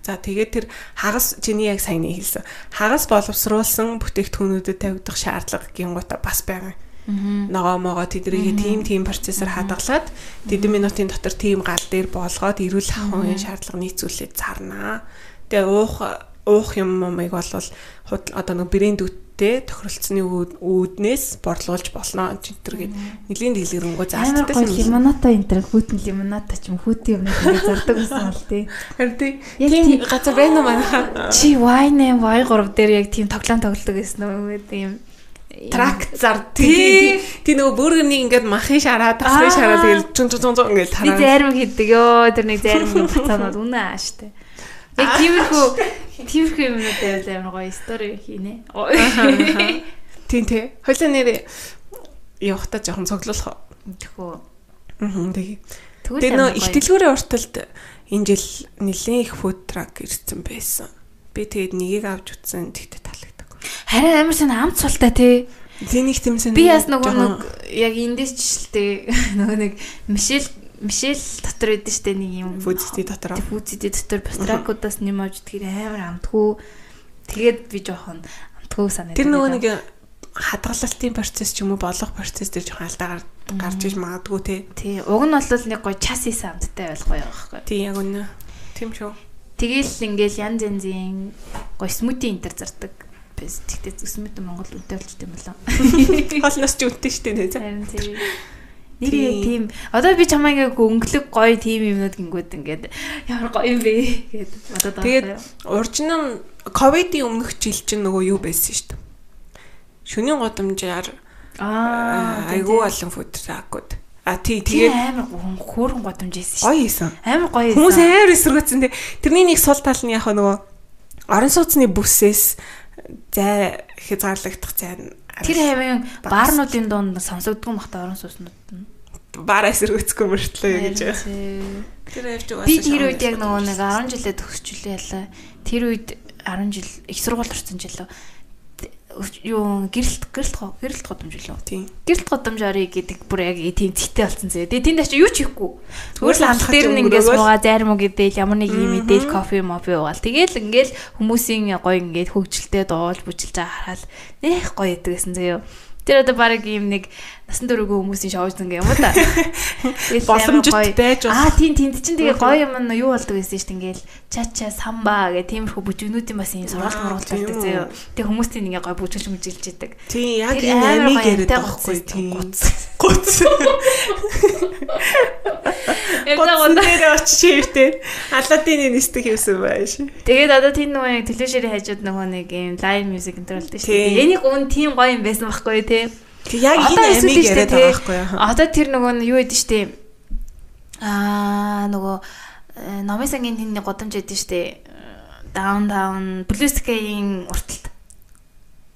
Speaker 2: За тэгээд тэр хагас чиний яг сайн хэлсэн. Хагас боловсруулсан бүтээгдэхүүнүүдэд тавигдах шаардлага гингуута бас байгаа. Ногоо могоо тэдрийг тийм тийм процессор хадгалаад тэдэн минутын дотор тийм гал дээр болгоод эрүүл ахуйн шаардлага нийцүүлээд зарнаа. Тэгээ уух уух юм юмыг бол одоо нэг брэндүүдтэй тохиролцсны үүд- үүднээс борлуулж болно. Читэргээд нэлийн дэлгэрэнгүй заалттай
Speaker 1: гой лимоната энэ төр хүүтэн лимоната ч юм хүүтэн юм ингээд зардаг гэсэн бол тий.
Speaker 2: Харин тий тийм газар байна уу манайха?
Speaker 1: Чи Y8 Y3 дээр яг тийм тоглоом тоглодог гэсэн үү тийм
Speaker 2: тракт зар
Speaker 1: Тий.
Speaker 2: тий нөгөө бүргэний ингээд махын шараа тасрын
Speaker 1: Аа.
Speaker 2: шараа тэгэл чун чун чун ингээд
Speaker 1: Би
Speaker 2: тараа.
Speaker 1: зарим хийдэг ёо тэр нэг зарим юм бацаанууд үнэ ааштай. Яг тиймэрхүү тиймэрхүү юмнууд байвал амар гоё стори хийнэ.
Speaker 2: Тий тий. Хойлоо нэр явахта жоохон цоглуулах.
Speaker 1: Тэхүү.
Speaker 2: Аа тий. Тэгээ нөө их дэлгүүрийн урталд энэ жил нэлээд их фуд трак ирсэн байсан. Би тэгээд нэгийг авч утсан тэгтээ.
Speaker 1: Харин амар сайн амт султай тий.
Speaker 2: Тэнийг тэмсэн.
Speaker 1: Би бас нөгөө нэг яг эндээс ч шилтэй нөгөө нэг Мишель Мишель дотор идэв штэ нэг юм
Speaker 2: фудсти дотор.
Speaker 1: фүүцэдэ дотор бастракуудаас нэм авч тэр амар амтгүй. Тэгээд би жоохон амтгүй санагдав.
Speaker 2: Тэр нөгөө нэг хадгалалтын процесс ч юм уу болох процесс дээр жоохон алдаа гар- гарч иж магадгүй те.
Speaker 1: тий уг нь бол нэг гоё час исэн амттай байх гоё байхгүй.
Speaker 2: Тий яг үнэ. Тийм шүү.
Speaker 1: Тэгэл ингээл янз янзын гоё смути энтер зардаг. Бис тэгтээ смути Монгол үнэтэй болчтой юм болоо.
Speaker 2: Хоолноос ч үнэтэй шүү дээ.
Speaker 1: Харин тий. Нэг
Speaker 2: Тийм.
Speaker 1: яг тийм одоо би чамайг яг өнгөлөг гоё тийм юмнууд гингүүд ингээд ямар гоё юм бэ гэд бодоод байгаа.
Speaker 2: Тэгээд уржин ковидын өмнөх жил чинь нөгөө юу байсан шүү дээ. Шөнийн гудамжаар
Speaker 1: аа
Speaker 2: айгүй олон фуд тракууд. А тий
Speaker 1: тэгээд амар хөөрөн годомжсэн шүү.
Speaker 2: гоё хийсэн.
Speaker 1: Амар гоё.
Speaker 2: Хүмүүс
Speaker 1: байсан.
Speaker 2: амар эсэргүүцсэн те. Тэрний нэг сул тал нь яг нөгөө орон сууцны бүсээс зай хязгаарлагдах зай нь
Speaker 1: Тэр хавийн баарнуудын дунд сонсогддог махта орон сууснууд нь.
Speaker 2: баараа эсэргүүцгүй мөртлөө гэж. Тэр явж байгаа.
Speaker 1: Би тэр үед яг нөгөө нэг 10 жилээ төгсчлээ ялаа. Тэр үед 10 жил их сургууль орсон жил лөө. Юу гэрэлт гэрэлт гэрэлт годомж лөө.
Speaker 2: тийм.
Speaker 1: Гэрэлт годомж орё гэдэг бүр яг тийм цэгтэй болсон зэ. Тэгээ тэнд очиж юу ч хийхгүй. Зүгээр хамт дээр нь ингээс муугаа зарим уу гэдэл ямар нэг юм мэдээл кофе мофи уугаал. Тэгээл ингээл хүмүүсийн гоё ингээд хөгжилтэй дуулж бүжэлж байгаа хараад нэх гоё гэсэн заяо. Тэр одоо баг ийм нэг насан дөрөвгүй хүмүүсийн шоуж зингээ юм да.
Speaker 2: Боломжтой байж
Speaker 1: Аа тийм тийм чинь тэгээ гоё юм нь юу болдог гэсэн чинь ингээл чача самба гэх тиймэрхүү бүжигнүүдийн бас юм сургалт мургалт болдог зөө. Тэгээ хүмүүс тийм ингээ гоё бүжиглж мүжилж идэг.
Speaker 2: Тийм яг энэ амиг яриад байгаа байхгүй тийм. Гуц. Гуц дээр очиж хийвтэй. Аладдины нисдэг хийсэн байш.
Speaker 1: Тэгээд одоо тийм нөгөө телевизээр хажууд нөгөө нэг юм лайв мьюзик энэ төр болдог шүү дээ. Энийг өн тийм гоё юм байсан байхгүй тий.
Speaker 2: Яг энэ амиг яриад байгаа байхгүй юу?
Speaker 1: Одоо тэр нөгөө юу гэдэг штэ аа нөгөө э, номын сангийн тэнний годамж гэдэг штэ blue sky-ийн урталт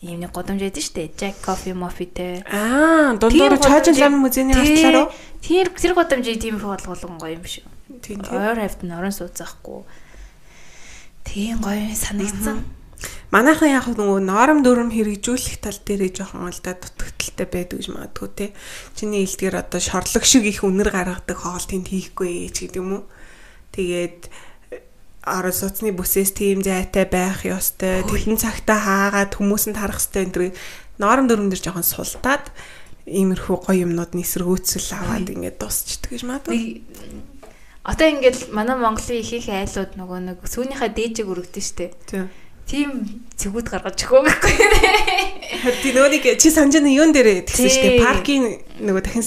Speaker 1: ийм нэг годамж шүү дээ. Jack Coffee Moffee те.
Speaker 2: Аа, дундуур чаажин лам музейний артлаараа.
Speaker 1: Тэр тэр годамжийг тийм их болгоолгон гоё юм биш үү? Тийм. Ойр хавьд нь орон сууцаахгүй. Тийм гоё санагдсан.
Speaker 2: Манайхан яг нөгөө ноором дүрм хэрэгжүүлэх тал дээр жоохон л да дутагдaltaй байдаг гэж магадгүй те. Чиний хэлдгээр одоо шорлог шиг их үнэр гаргадаг хоолтыг хийхгүй ч гэдэг юм уу. Тэгээд орон сууцны бүсээс тийм зайтай байх ёстой. Тэгэн цагтаа хаагаад хүмүүсэнд харах ёстой энэ ноором дүрм дээр жоохон султаад иймэрхүү гоё юмнууд нисэргүүцэл аваад ингээд дуусчдаг гэж магадгүй.
Speaker 1: Одоо ингээд манай Монголын их их айлууд нөгөө нэг сүүнийхээ дээжийг өргөдөн штэ. Тийм тийм зэгүүд гаргаж өгөө гэхгүй.
Speaker 2: Тэр нөгөө нэг чи байгаа юун дээр тэгсэн шүү дээ. Паркийн нөгөө дахин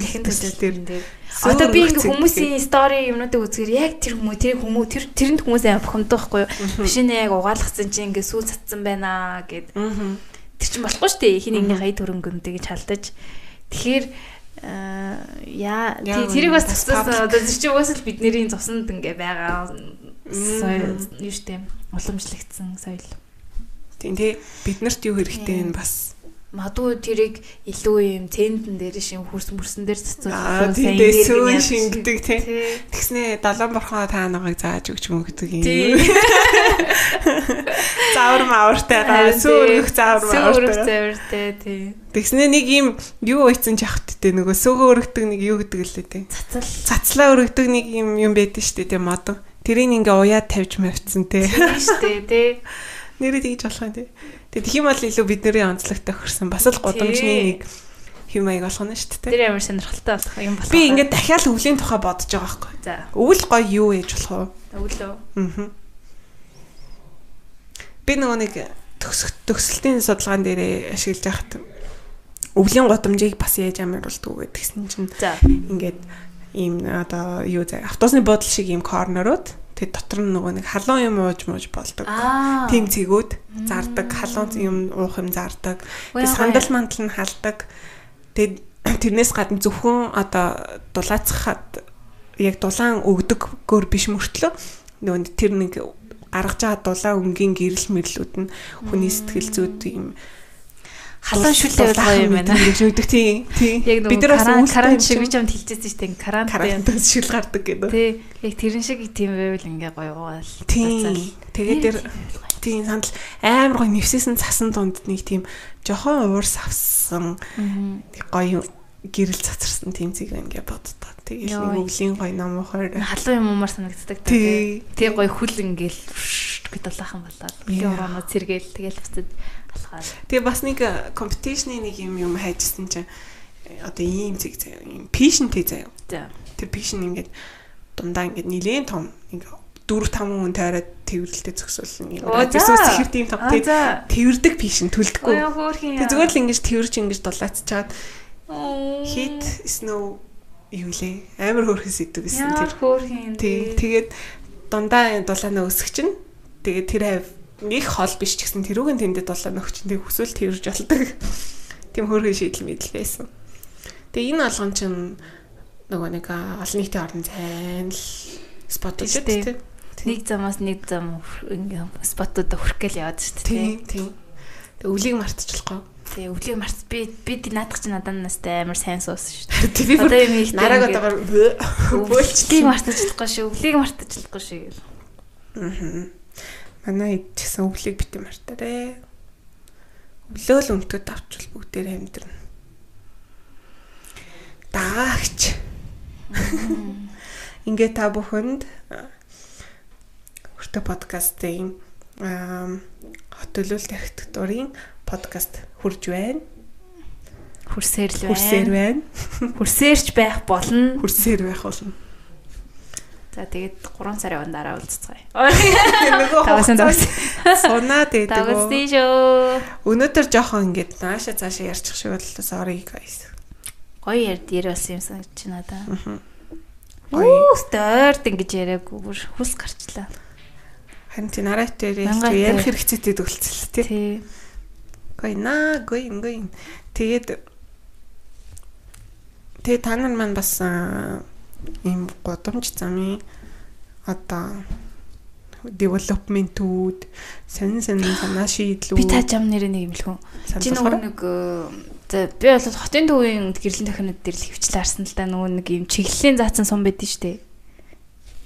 Speaker 1: дахин төсөл дээр. Одоо би ингээ хүмүүсийн стори юмнуудыг үзгээр яг тэр хүмүүс тэр хүмүүс тэр тэрэнд хүмүүс аа бухимдах байхгүй юу? Машин яг угаалгацсан чи ингээ сүү цацсан байна гэд. Тэр чинь болохгүй шүү дээ. Хин нэгний хай төрөнгөндөө гэж халдаж. Тэгэхээр яа тэрийг бас цуцсан одоо тэр чинь угаасаа бидний цуснд ингээ байгаа юу штэ уламжлагдсан соёл.
Speaker 2: Тийм тий бид нарт юу хэрэгтэй вэ бас
Speaker 1: Мадуу тэрийг илүү юм центэн дээр шин хөрс мөрсөн дээр
Speaker 2: цоцолсон сайн энерги шингэдэг тий. Тэгснэ далайн борхоо та нагааг зааж өгч мөнгөдөг юм. Заавар маавартай гаа сүүрх.
Speaker 1: Сүүрх заавартай тий.
Speaker 2: Тэгснэ нэг юм юу ийцэн жахт тий нөгөө sögөө өргөдөг нэг юу гэдэг лээ тий.
Speaker 1: Цацал.
Speaker 2: Цацлаа өргөдөг нэг юм юм байдаг дээ тий модон. Тэрийг ингээ уяад тавьж мавцсан тий.
Speaker 1: Тийм шүү дээ тий.
Speaker 2: Нэрээ тэгж болох юм тий. Тэгээ тхиим бол илүү бидний онцлог тохирсон. Бас л годамжны нэг хэм маяг болгоно шүү дээ.
Speaker 1: Тэр ямар сонирхолтой болох юм болох.
Speaker 2: Би ингээд дахиад өвлийн тухай бодож байгаа байхгүй.
Speaker 1: За.
Speaker 2: Өвөл гоё юу ээж болох вэ?
Speaker 1: Өвлөө.
Speaker 2: Аа. Би нөгөө нэг төгсөлтийн судалгаан дээр ашиглаж байхад өвлийн годамжийг бас яаж амируулдаг гэдгсэн чинь ингээд ийм одоо юу заа автобусны буудлын шиг ийм корнерууд тэг дотор нь нөгөө нэг халуун юм ууж мууж болдог. Тим цэгүүд зардаг, халуун юм уух юм зардаг. Тэг сандал мандал нь халдаг. Тэг тэрнээс гадна зөвхөн одоо дулаацхад яг дулаан өгдөг гөр биш мөртлөө нөгөө тэр нэг гаргаж байгаа дулаан өнгийн гэрэл мэрлүүд нь хүний сэтгэл зүйд юм
Speaker 1: халуун шүлээ бол юм байна.
Speaker 2: Гэж өгдөг тийм.
Speaker 1: Яг бид нар бас карант шиг би ч юм хэлчихсэн шүү дээ. Карант
Speaker 2: карант шил гардаг гэдэг.
Speaker 1: Тий. Яг тэрэн шиг тийм байвал ингээ гоё гоол.
Speaker 2: Тийм. Тэгээд тэр тийм сандал амар гоё нэвсэсэн цасан дунд нэг тийм жохон уурс авсан гоё гэрэл цацарсан тийм зэг ингээ боддог. Тэгээд нэг өвлийн гоё ном ухаар
Speaker 1: халуун юм уумар санагддаг. Тий. Гоё хүл ингээл гэд дулаахан болоод. Өвлийн ураанууд сэргээл тэгэл буцаад
Speaker 2: алхаад. Тэгээ бас нэг компетишны нэг юм юм хайжсэн чинь э, одоо ийм зэг заяа ийм пишнтэй заяа.
Speaker 1: За.
Speaker 2: Тэр пишн ингээд дундаа ингээд нилээн том ингээд дөрв там хүн тайраад тэрвэрлэлтэй зөксөл нэг радиусаас ихэр тийм том тэрвэрдэг пишн төлдөггүй. Тэг зүгээр л ингэж тэрвэрч ингэж дулаацчаад хит snow юу лээ амар хөөрхөн сэдв гэсэн
Speaker 1: тэр. Хөөрхөн.
Speaker 2: Тий. Тэгээд дундаа дулаанаа өсөх чинь тэгээд тэр хав нэг хол биш ч гэсэн тэрүүгэн тэмдэд болоо нөхчөндөө хүсвэл тэрж болдог. Тим хөрхөн шийдэл мэдэл байсан. Тэгээ энэ алган чинь нөгөө нэг олон нийтийн орон зайн л спот шүү дээ.
Speaker 1: Нэг замаас нэг зам ингээм спотууд хүрх гээл яваад шүү дээ.
Speaker 2: Тийм. Тэгээ өвлийг мартчихлахгүй.
Speaker 1: Тэгээ өвлийг март би би наадах чинь надад настай амар сайн суусан шүү дээ. Одоо юм их
Speaker 2: нараг одоогоор
Speaker 1: өвлийг мартчихлахгүй шүү. Өвлийг мартчихлахгүй шүү.
Speaker 2: Аа. Манай хэд ч гэсэн өвлийг битэн мартаарэ. Өглөөл өмтөд авчвал бүгдээр амьдрна. Даагч. Ингээ та бүхэнд хүртэ подкастын аа хотөлөлт архитектурын подкаст хүрж байна.
Speaker 1: Хүрсээр л байна.
Speaker 2: Хүрсээр байна.
Speaker 1: Хүрсээрч байх болно.
Speaker 2: Хүрсээр байх болно.
Speaker 1: За тэгээд 3 сарын өмнө дараа уулзцгаая.
Speaker 2: Нөгөө
Speaker 1: Тавс
Speaker 2: байдаг.
Speaker 1: тийшөө.
Speaker 2: Өнөөдөр жоохон ингээд нааша цаашаа ярьчих шиг боллоо. Sorry guys.
Speaker 1: Гоё ярд ярь болсон юм санагдаж байна да.
Speaker 2: Гоё.
Speaker 1: Оо, стойрд ингэж яриаггүй бүр хүс гарчлаа.
Speaker 2: Харин тий нарат дээр
Speaker 1: Мянга
Speaker 2: ярих хэрэгцээтэй төгөлцөл тий.
Speaker 1: Тий.
Speaker 2: Гоё наа, гоё гоё. Тэгээд тэгээд та нар маань бас ийм годомж замын одоо development-үүд сонин сонин санаа шийдлүүд
Speaker 1: Би та жам нэрээ нэг хүн. Чи нөгөө нэг э, за би бол хотын төвийн гэрлэн тохинод дээр л хөвчлээ харсан л да нөгөө нэг юм чиглэлийн заасан сум байдэн штэ.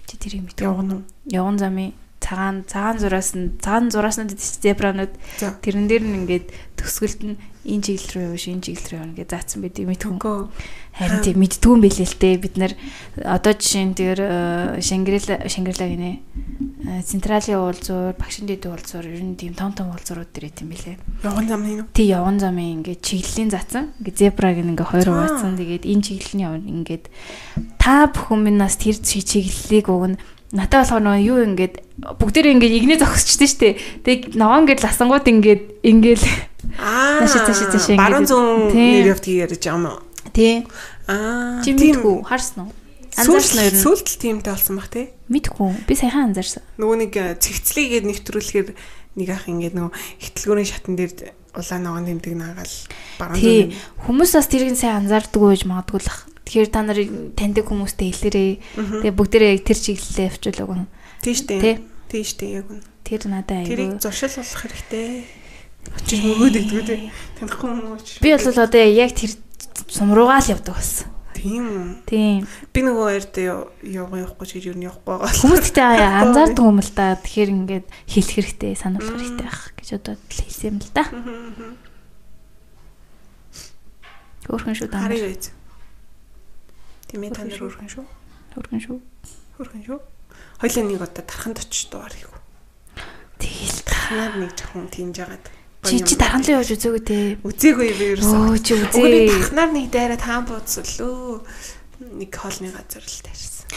Speaker 1: Чи тэр юм мэдв.
Speaker 2: явна уу?
Speaker 1: Явган замын цагаан цагаан зураас нь цагаан зураасnud зебранууд
Speaker 2: За.
Speaker 1: тэрэн дээр нь ингээд төгсгөлд нь энэ чиглэл рүү явж энэ чиглэл рүү явна гэж заасан байдгийг мэдгүй. Харин тийм мэддгүй юм билээ л те бид нар одоо жишээ нь тэр Шангрила Шангрила гинэ э, Централийн уулзуур, Багшиндэд уулзуур ер нь тийм том том уулзуурууд дэр идэм билээ.
Speaker 2: Явган замын юу?
Speaker 1: Тий явган замын ингээд чиглэлийн заасан. Ингээд зебраг ингээд хоёр
Speaker 2: Аа.
Speaker 1: хуваацсан. Тэгээд энэ чиглэлийн явна ингээд та бүхэн минаас тэр чи- чиглэлийг өгнө. Натаа болохоор нөгөө юу ингээд бүгдээрээ ингээд игнээ зогсчихдээ штэ. Тэгээд ногоон ингээд ласангууд ингээд ингээл
Speaker 2: Аа.
Speaker 1: Нааши, цааши, цааши ингээд
Speaker 2: Баруун зүүн
Speaker 1: тий.
Speaker 2: нэр явдгийг ярьж байгаа юм уу?
Speaker 1: тий
Speaker 2: Аа.
Speaker 1: чи
Speaker 2: тийм.
Speaker 1: мэдгүй харсан уу? Анзаарсан ер нь?
Speaker 2: Сүлт тиймтэй болсон баг тий.
Speaker 1: Мэдгүй. Би саяхан анзаарсан.
Speaker 2: Нөгөө нэг э, цэгцлийгээд нэвтрүүлэхээр нэг ах ингээд нөгөө ихтлгүүрийн шатан дээр улаан ногоон тэмдэг наагаал баруун
Speaker 1: Тий.
Speaker 2: зүүн.
Speaker 1: Хүмүүс бас тэрийг сайн анзаардаггүй байж магадгүй л ах. Тэгэхээр та нар таньдаг хүмүүстэй хэлээрээ. Тэгээ бүгдээрээ тэр чиглэлээ явуулах уу.
Speaker 2: Тийш
Speaker 1: Тий.
Speaker 2: дээ. Тийш дээ яг үн.
Speaker 1: Тэр надад
Speaker 2: Тэрийг
Speaker 1: аягүй.
Speaker 2: зуршил болох хэрэгтэй. Очиж мөгөөд идэггүй тий. Танихгүй юм уу?
Speaker 1: Би бол одоо яг тэр сумруугаа л явдаг болсон.
Speaker 2: Тийм үү.
Speaker 1: Тийм.
Speaker 2: Би нөгөө хоёрт явгаа явахгүй ч гэж юу явахгүй байгаа.
Speaker 1: Хүмүүс тэгтээ анзаардаг юм л да. Тэгэхээр ингээд хэлэх хэрэгтэй, сануулах хэрэгтэй байх гэж одоо хэлсэн юм л да. Өөрхөн шүү даа.
Speaker 2: Харъя байз. Тийм ээ та нар өргөн шүү.
Speaker 1: Өөрхөн шүү.
Speaker 2: Өргөн шүү. Хоёлаа нэг удаа тарханд очиж дуугар хийв.
Speaker 1: Тэгэл
Speaker 2: Тарханаар нэг жоохон тимж яагаад.
Speaker 1: чи чи дарханлын явж үзээгүй те.
Speaker 2: үзээгүй би ерөөсөө.
Speaker 1: Оо чи үзээ.
Speaker 2: тарханаар нэг дайраа таан бууцлөө. Нэг хоолны газар л таарсан.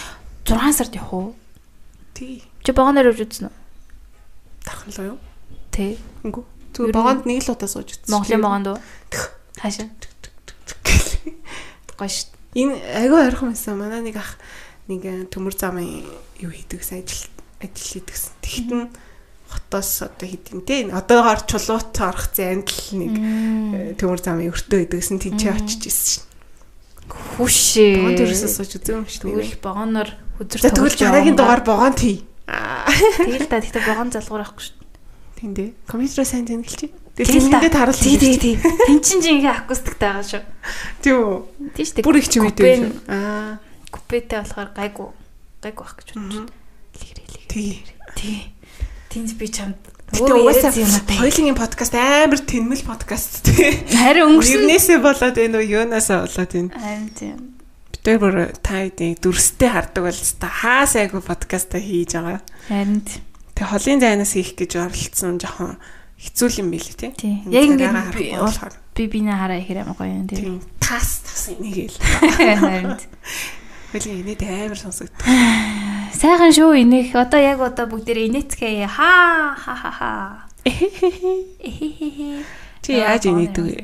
Speaker 1: 6 сард явах уу?
Speaker 2: Тий.
Speaker 1: Чи богоноор явж үзсэн үү?
Speaker 2: Тархан л юу?
Speaker 1: Тэ.
Speaker 2: Үгүй. Зүгээр богонд нэг л удаа сууж үзсэн.
Speaker 1: Монголын богонд уу? Хаашаа? Гоё шүү.
Speaker 2: Энэ агүй ойрхон байсан. Манай нэг ах нэг э, төмөр замын юу хийдэгсэн ажил ажил хийдэгсэн. Тэгтэн хотоос одоо хийдэм те. Одоогоор чулуут орох зэнд л нэг э, төмөр замын өртөө хийдэгсэн. Тинчээ очиж ирсэн шин.
Speaker 1: Хүшээ.
Speaker 2: Богонд ерөөсөө сууж үзээгүй юм шүү дээ.
Speaker 1: Тэгвэл богоноор үзэр
Speaker 2: За тэгвэл дараагийн дугаар богонд хий.
Speaker 1: Тэгэл та тэгтээ богон залгуур авахгүй шүү.
Speaker 2: Тийм дээ. Компьютероо сайн тэнгэлчих.
Speaker 1: Тэгэл та.
Speaker 2: Тэгэлдээ таруул.
Speaker 1: Тий, тий. Тин чин ингээ акустиктэй байгаа шүү.
Speaker 2: Тийм үү.
Speaker 1: Тий шүү.
Speaker 2: Бүр их ч юм ээ.
Speaker 1: нь-
Speaker 2: Аа.
Speaker 1: Купетэй болохоор гайгүй. Гайгүй байх гэж бодож байна. Лигрээ
Speaker 2: Тий.
Speaker 1: Тий. Тинж би чамд
Speaker 2: Гэтэ угаасаа хоёулын подкаст амар тэнмэл подкаст тий.
Speaker 1: Харин өнгөрсөн.
Speaker 2: Нэрнээсээ болоод энэ үү юунаасаа болоод энэ.
Speaker 1: Харин тийм.
Speaker 2: Битэр бүр та эдийн дүрстэй хардаг бол та хаа сайгүй подкаста хийж байгаа.
Speaker 1: Харин тийм.
Speaker 2: Тэг холын зайнаас хийх гэж оролцсон жоохон хэцүү юм билий тий.
Speaker 1: Тий. Яг ингээд би- бинэ хараа ихэр амар гоё юм. Тийм
Speaker 2: тас тас энийг л. Хоёулын инээд амар сонсогд.
Speaker 1: Сайхан шүү инех. Одоо яг одоо бүгдээр инээцгээ. Ха ха ха ха.
Speaker 2: Чи яаж инээдэг вэ?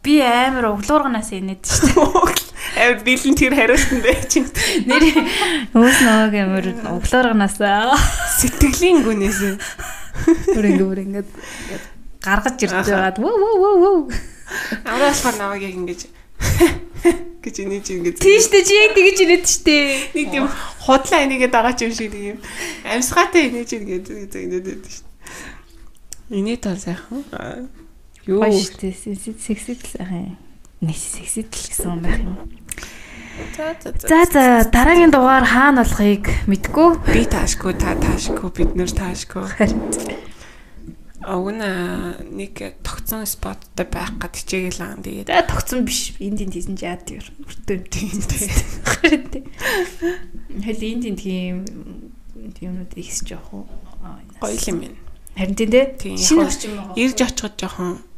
Speaker 1: Би амар углуурганаас инээд шүү дээ.
Speaker 2: Амар бэлэн тэр хариултан бай чинь.
Speaker 1: Нэр өөс нөгөө амар углуурганаас
Speaker 2: Сэтгэлийн гүнээс.
Speaker 1: бүр ингэ бүр ингэ гаргаж ирж байгаад вөө вөө вөө вөө.
Speaker 2: Аваа болохоор наваг яг ингэж гэж инээж ингэж.
Speaker 1: Тийш дээ чи яг тэгэж инээд штэ.
Speaker 2: Нэг тийм худлаа энийгээ дагаа ч юм шиг нэг юм амьсгаатай инээж ингэж инээд байдаг шүү. Инээд тал сайхан. Аа. Юу.
Speaker 1: Гоё штэ. Сексид л сайхан. Нэс сексид л гэсэн юм байх юм.
Speaker 2: За за
Speaker 1: дараагийн дугаар хаана болохыг мэдгүй.
Speaker 2: Би таашгүй та таашгүй бид нэр таашгүй. Огна нэг тогтсон споттой байх гад хичээгээл аа тэгээд
Speaker 1: За тогтсон биш. Энд энд хийсэн чи яад юу. Өртөө
Speaker 2: тийм
Speaker 1: тийм. Хэл энд энд тийм юмнууд ихсэж явах уу?
Speaker 2: гоё юм байна.
Speaker 1: Харин тийм дээ. Шинэ орчин байгаа.
Speaker 2: Ирж очиход жоохон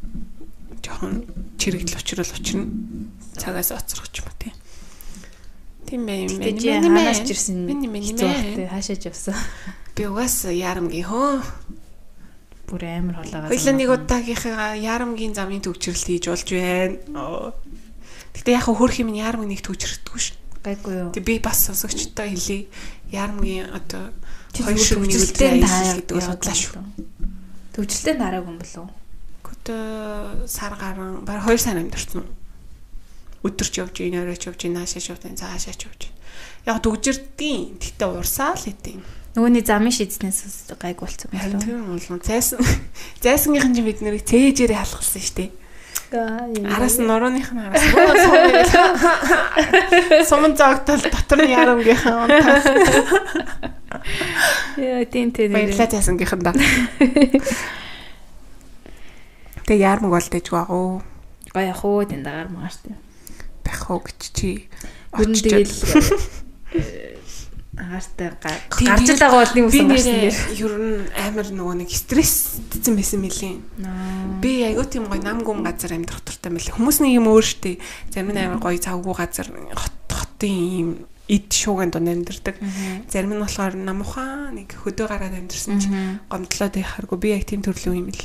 Speaker 2: жоохон чирэгдэл учрал учрна. Цагаас оцрох ч юм уу тийм. Бай юм. Миний
Speaker 1: ханаач
Speaker 2: мэн.
Speaker 1: ирсэн.
Speaker 2: Миний мэн.
Speaker 1: Хэцүү хаашаач явсан.
Speaker 2: Би угаас ярамгийн хөө.
Speaker 1: Бүр амар холоогоо.
Speaker 2: Хоёлаа нэг удаагийнхаа ярамгийн замын төвчрэлт хийж болж байна. Гэтэ яг хөрх юм ярамг нэг төвчрэлтгүй ш.
Speaker 1: гайгүй юу.
Speaker 2: Тэг би бас сонсогчтой хэлий. Ярамгийн одоо хоёр нийлүүлэлт
Speaker 1: таа
Speaker 2: гэдэг судлаа шүү.
Speaker 1: Төвчлөлтөө нараагүй юм болов уу?
Speaker 2: Гүтэ сар гарan баг 2 сар амьдэрсэн. Өдөрч явж ийн оройч явж ийн наашаа явж ийн цаашаа явж. Яг дүгжирдیں۔ Тэгтээ урсаал хэдийн.
Speaker 1: Нөгөөний замын шийдснээс гайг
Speaker 2: Харин
Speaker 1: болов.
Speaker 2: тийм болон зайсан. Зайсангийнхан чинь бид нэрийг цээжээрээ халахсан шүү дээ. Араас нь нурууных нь араас сумын зогтол дотор нь ярамгийнхан унтаас
Speaker 1: Яа тийм тийм.
Speaker 2: баярлаа зайсангийнхан да. Тэг ярмаг бол дэжгүй агуу
Speaker 1: Гай яг уу дагаар маар тийм.
Speaker 2: байх уу гэж чи
Speaker 1: Гүн тэгэл агаартай
Speaker 2: Тийм,
Speaker 1: гарч байгаа бол нэг үсэн гарсан дээр.
Speaker 2: ер нь амар нөгөө нэг стрессдсэн байсан мөлийн. Би айгуу тийм гоё нам гүн газар амьдрах дуртай мэл. Хүмүүс нэг юм өөр штэ. Зарим нь амар гоё завгүй газар хот хотын юм ид шууганд амьдэрдэг. Зарим нь болохоор нам ухаан нэг хөдөө гараад амьдэрсэн чинь гомдлоод яхааргүй би яг тийм төрлийн юм л.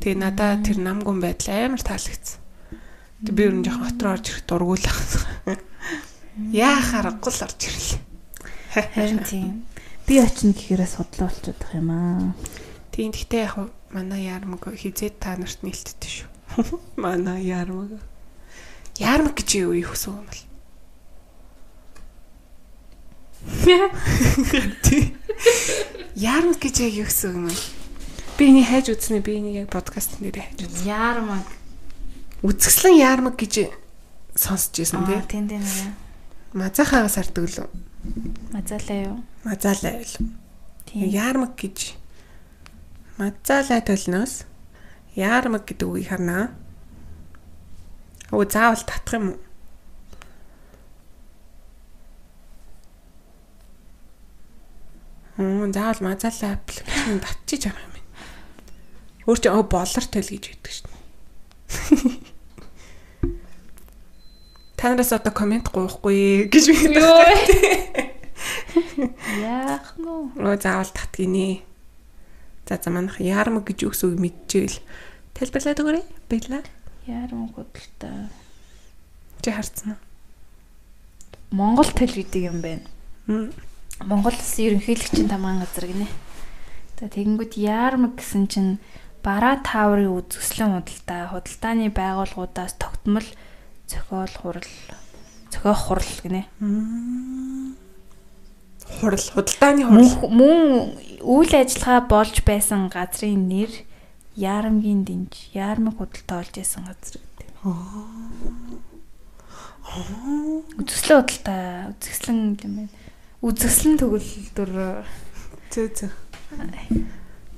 Speaker 2: Тэгээ надаа тэр нам гүн байдал амар таалагдсан. Тэгээ би нь жоохон хот руу орж ирэх дургуулах. Яахаар гол орж ирлээ.
Speaker 1: Харин тийм. Би очино гэхээрээ судлаа болчиход байгаа юм аа.
Speaker 2: Тийм гэхдээ яг манай ярмаг хизээд та нарт нээлттэй шүү. Манай ярмаг. Ярмаг гэж юу юу хүсв юм бол? Ярмаг гэж яг юу хүсв юм бэ? Би энийг хайж үзнэ би энийг яг подкаст нэрээ хайж үзнэ.
Speaker 1: Яармаг.
Speaker 2: Үзэсгэлэн ярмаг гэж сонсч
Speaker 1: Аа
Speaker 2: тий.
Speaker 1: тийм тийм нэ.
Speaker 2: Мазахаагаас арддаг л үү?
Speaker 1: Мазалаа юу?
Speaker 2: Мазаалаа л.
Speaker 1: Тийм.
Speaker 2: Ярмаг гэж мазаалаа төлнөөс ярмаг гэдэг үгийг харнаа. Өө заавал татах юм уу? Хм заавал мазаалаа аппликейшн татчих байгаа юм. Өөр чи оо болор тэл гэж хэлдэг дээ. Танараас одоо комент гоохгүй гэж би
Speaker 1: Яах нь
Speaker 2: Оо заавал татгинэ. За за манайх ярмаг гэж үгс үг мэдчихвэл тайлбарлаад өгөөрэй. Баярлаа.
Speaker 1: Яармаг худалтай.
Speaker 2: Чи харцсан уу?
Speaker 1: Монгол тэл гэдэг юм байна.
Speaker 2: Мм.
Speaker 1: Монголс ерөнхийлөгчийн тамгаан газар гинэ. За тэгэнгүүт яармаг гэсэн чинь бараа тааврын үзэсгэлэн худалдаа, худалдааны байгууллагуудаас тогтмол зохиол хурал, зохиох хурал гинэ.
Speaker 2: Хурал худалдааны хурал.
Speaker 1: Мөн үйл ажиллагаа болж байсан газрын нэр Яарамгийн дэнж, Яармаг худалдаа болж байсан газар гэдэг. Үзэсгэлэн худалдаа, үзэсгэлэн юм байна. Үзэсгэлэн төгөлдөр
Speaker 2: Зөө зөө.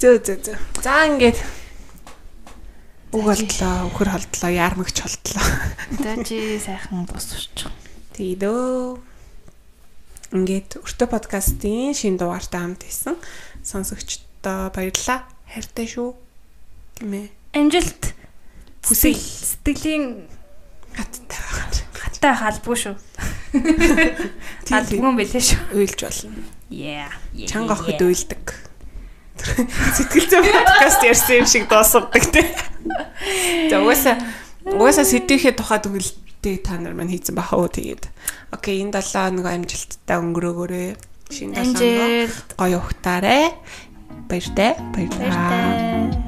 Speaker 2: Зөө зөө зөө. За ингээд үг болтлоо, өхөр холдлоо, ярмагч холдлоо.
Speaker 1: одоо чи сайхан босч.
Speaker 2: Тийдөө. Ингээд өртөө подкастын шинэ дугаартай хамт исэн сонсогчдоо баярлалаа. Хайртай шүү. Гэмээ.
Speaker 1: Амжилт.
Speaker 2: Хүсье.
Speaker 1: Сэтгэлийн
Speaker 2: Хаттай байгаа.
Speaker 1: хаттай халбгүй шүү. Халбгүй юм байлээ шүү.
Speaker 2: уйлж болно.
Speaker 1: Yeah.
Speaker 2: Чанга охид уйлдаг. Сэтгэл зүйн подкаст ярьсан юм шиг дуусгадаг те. За угаасаа угаасаа сэдвийнхээ тухайд үгэлтэй та нар маань хийцэн баха уу тэгээд. Окей, энэ 7 нэг амжилттай өнгөрөөгөөрэй. Шинэ 7
Speaker 1: Амжилт.
Speaker 2: гоё ухтаарай. Баяртай. Баярлалаа.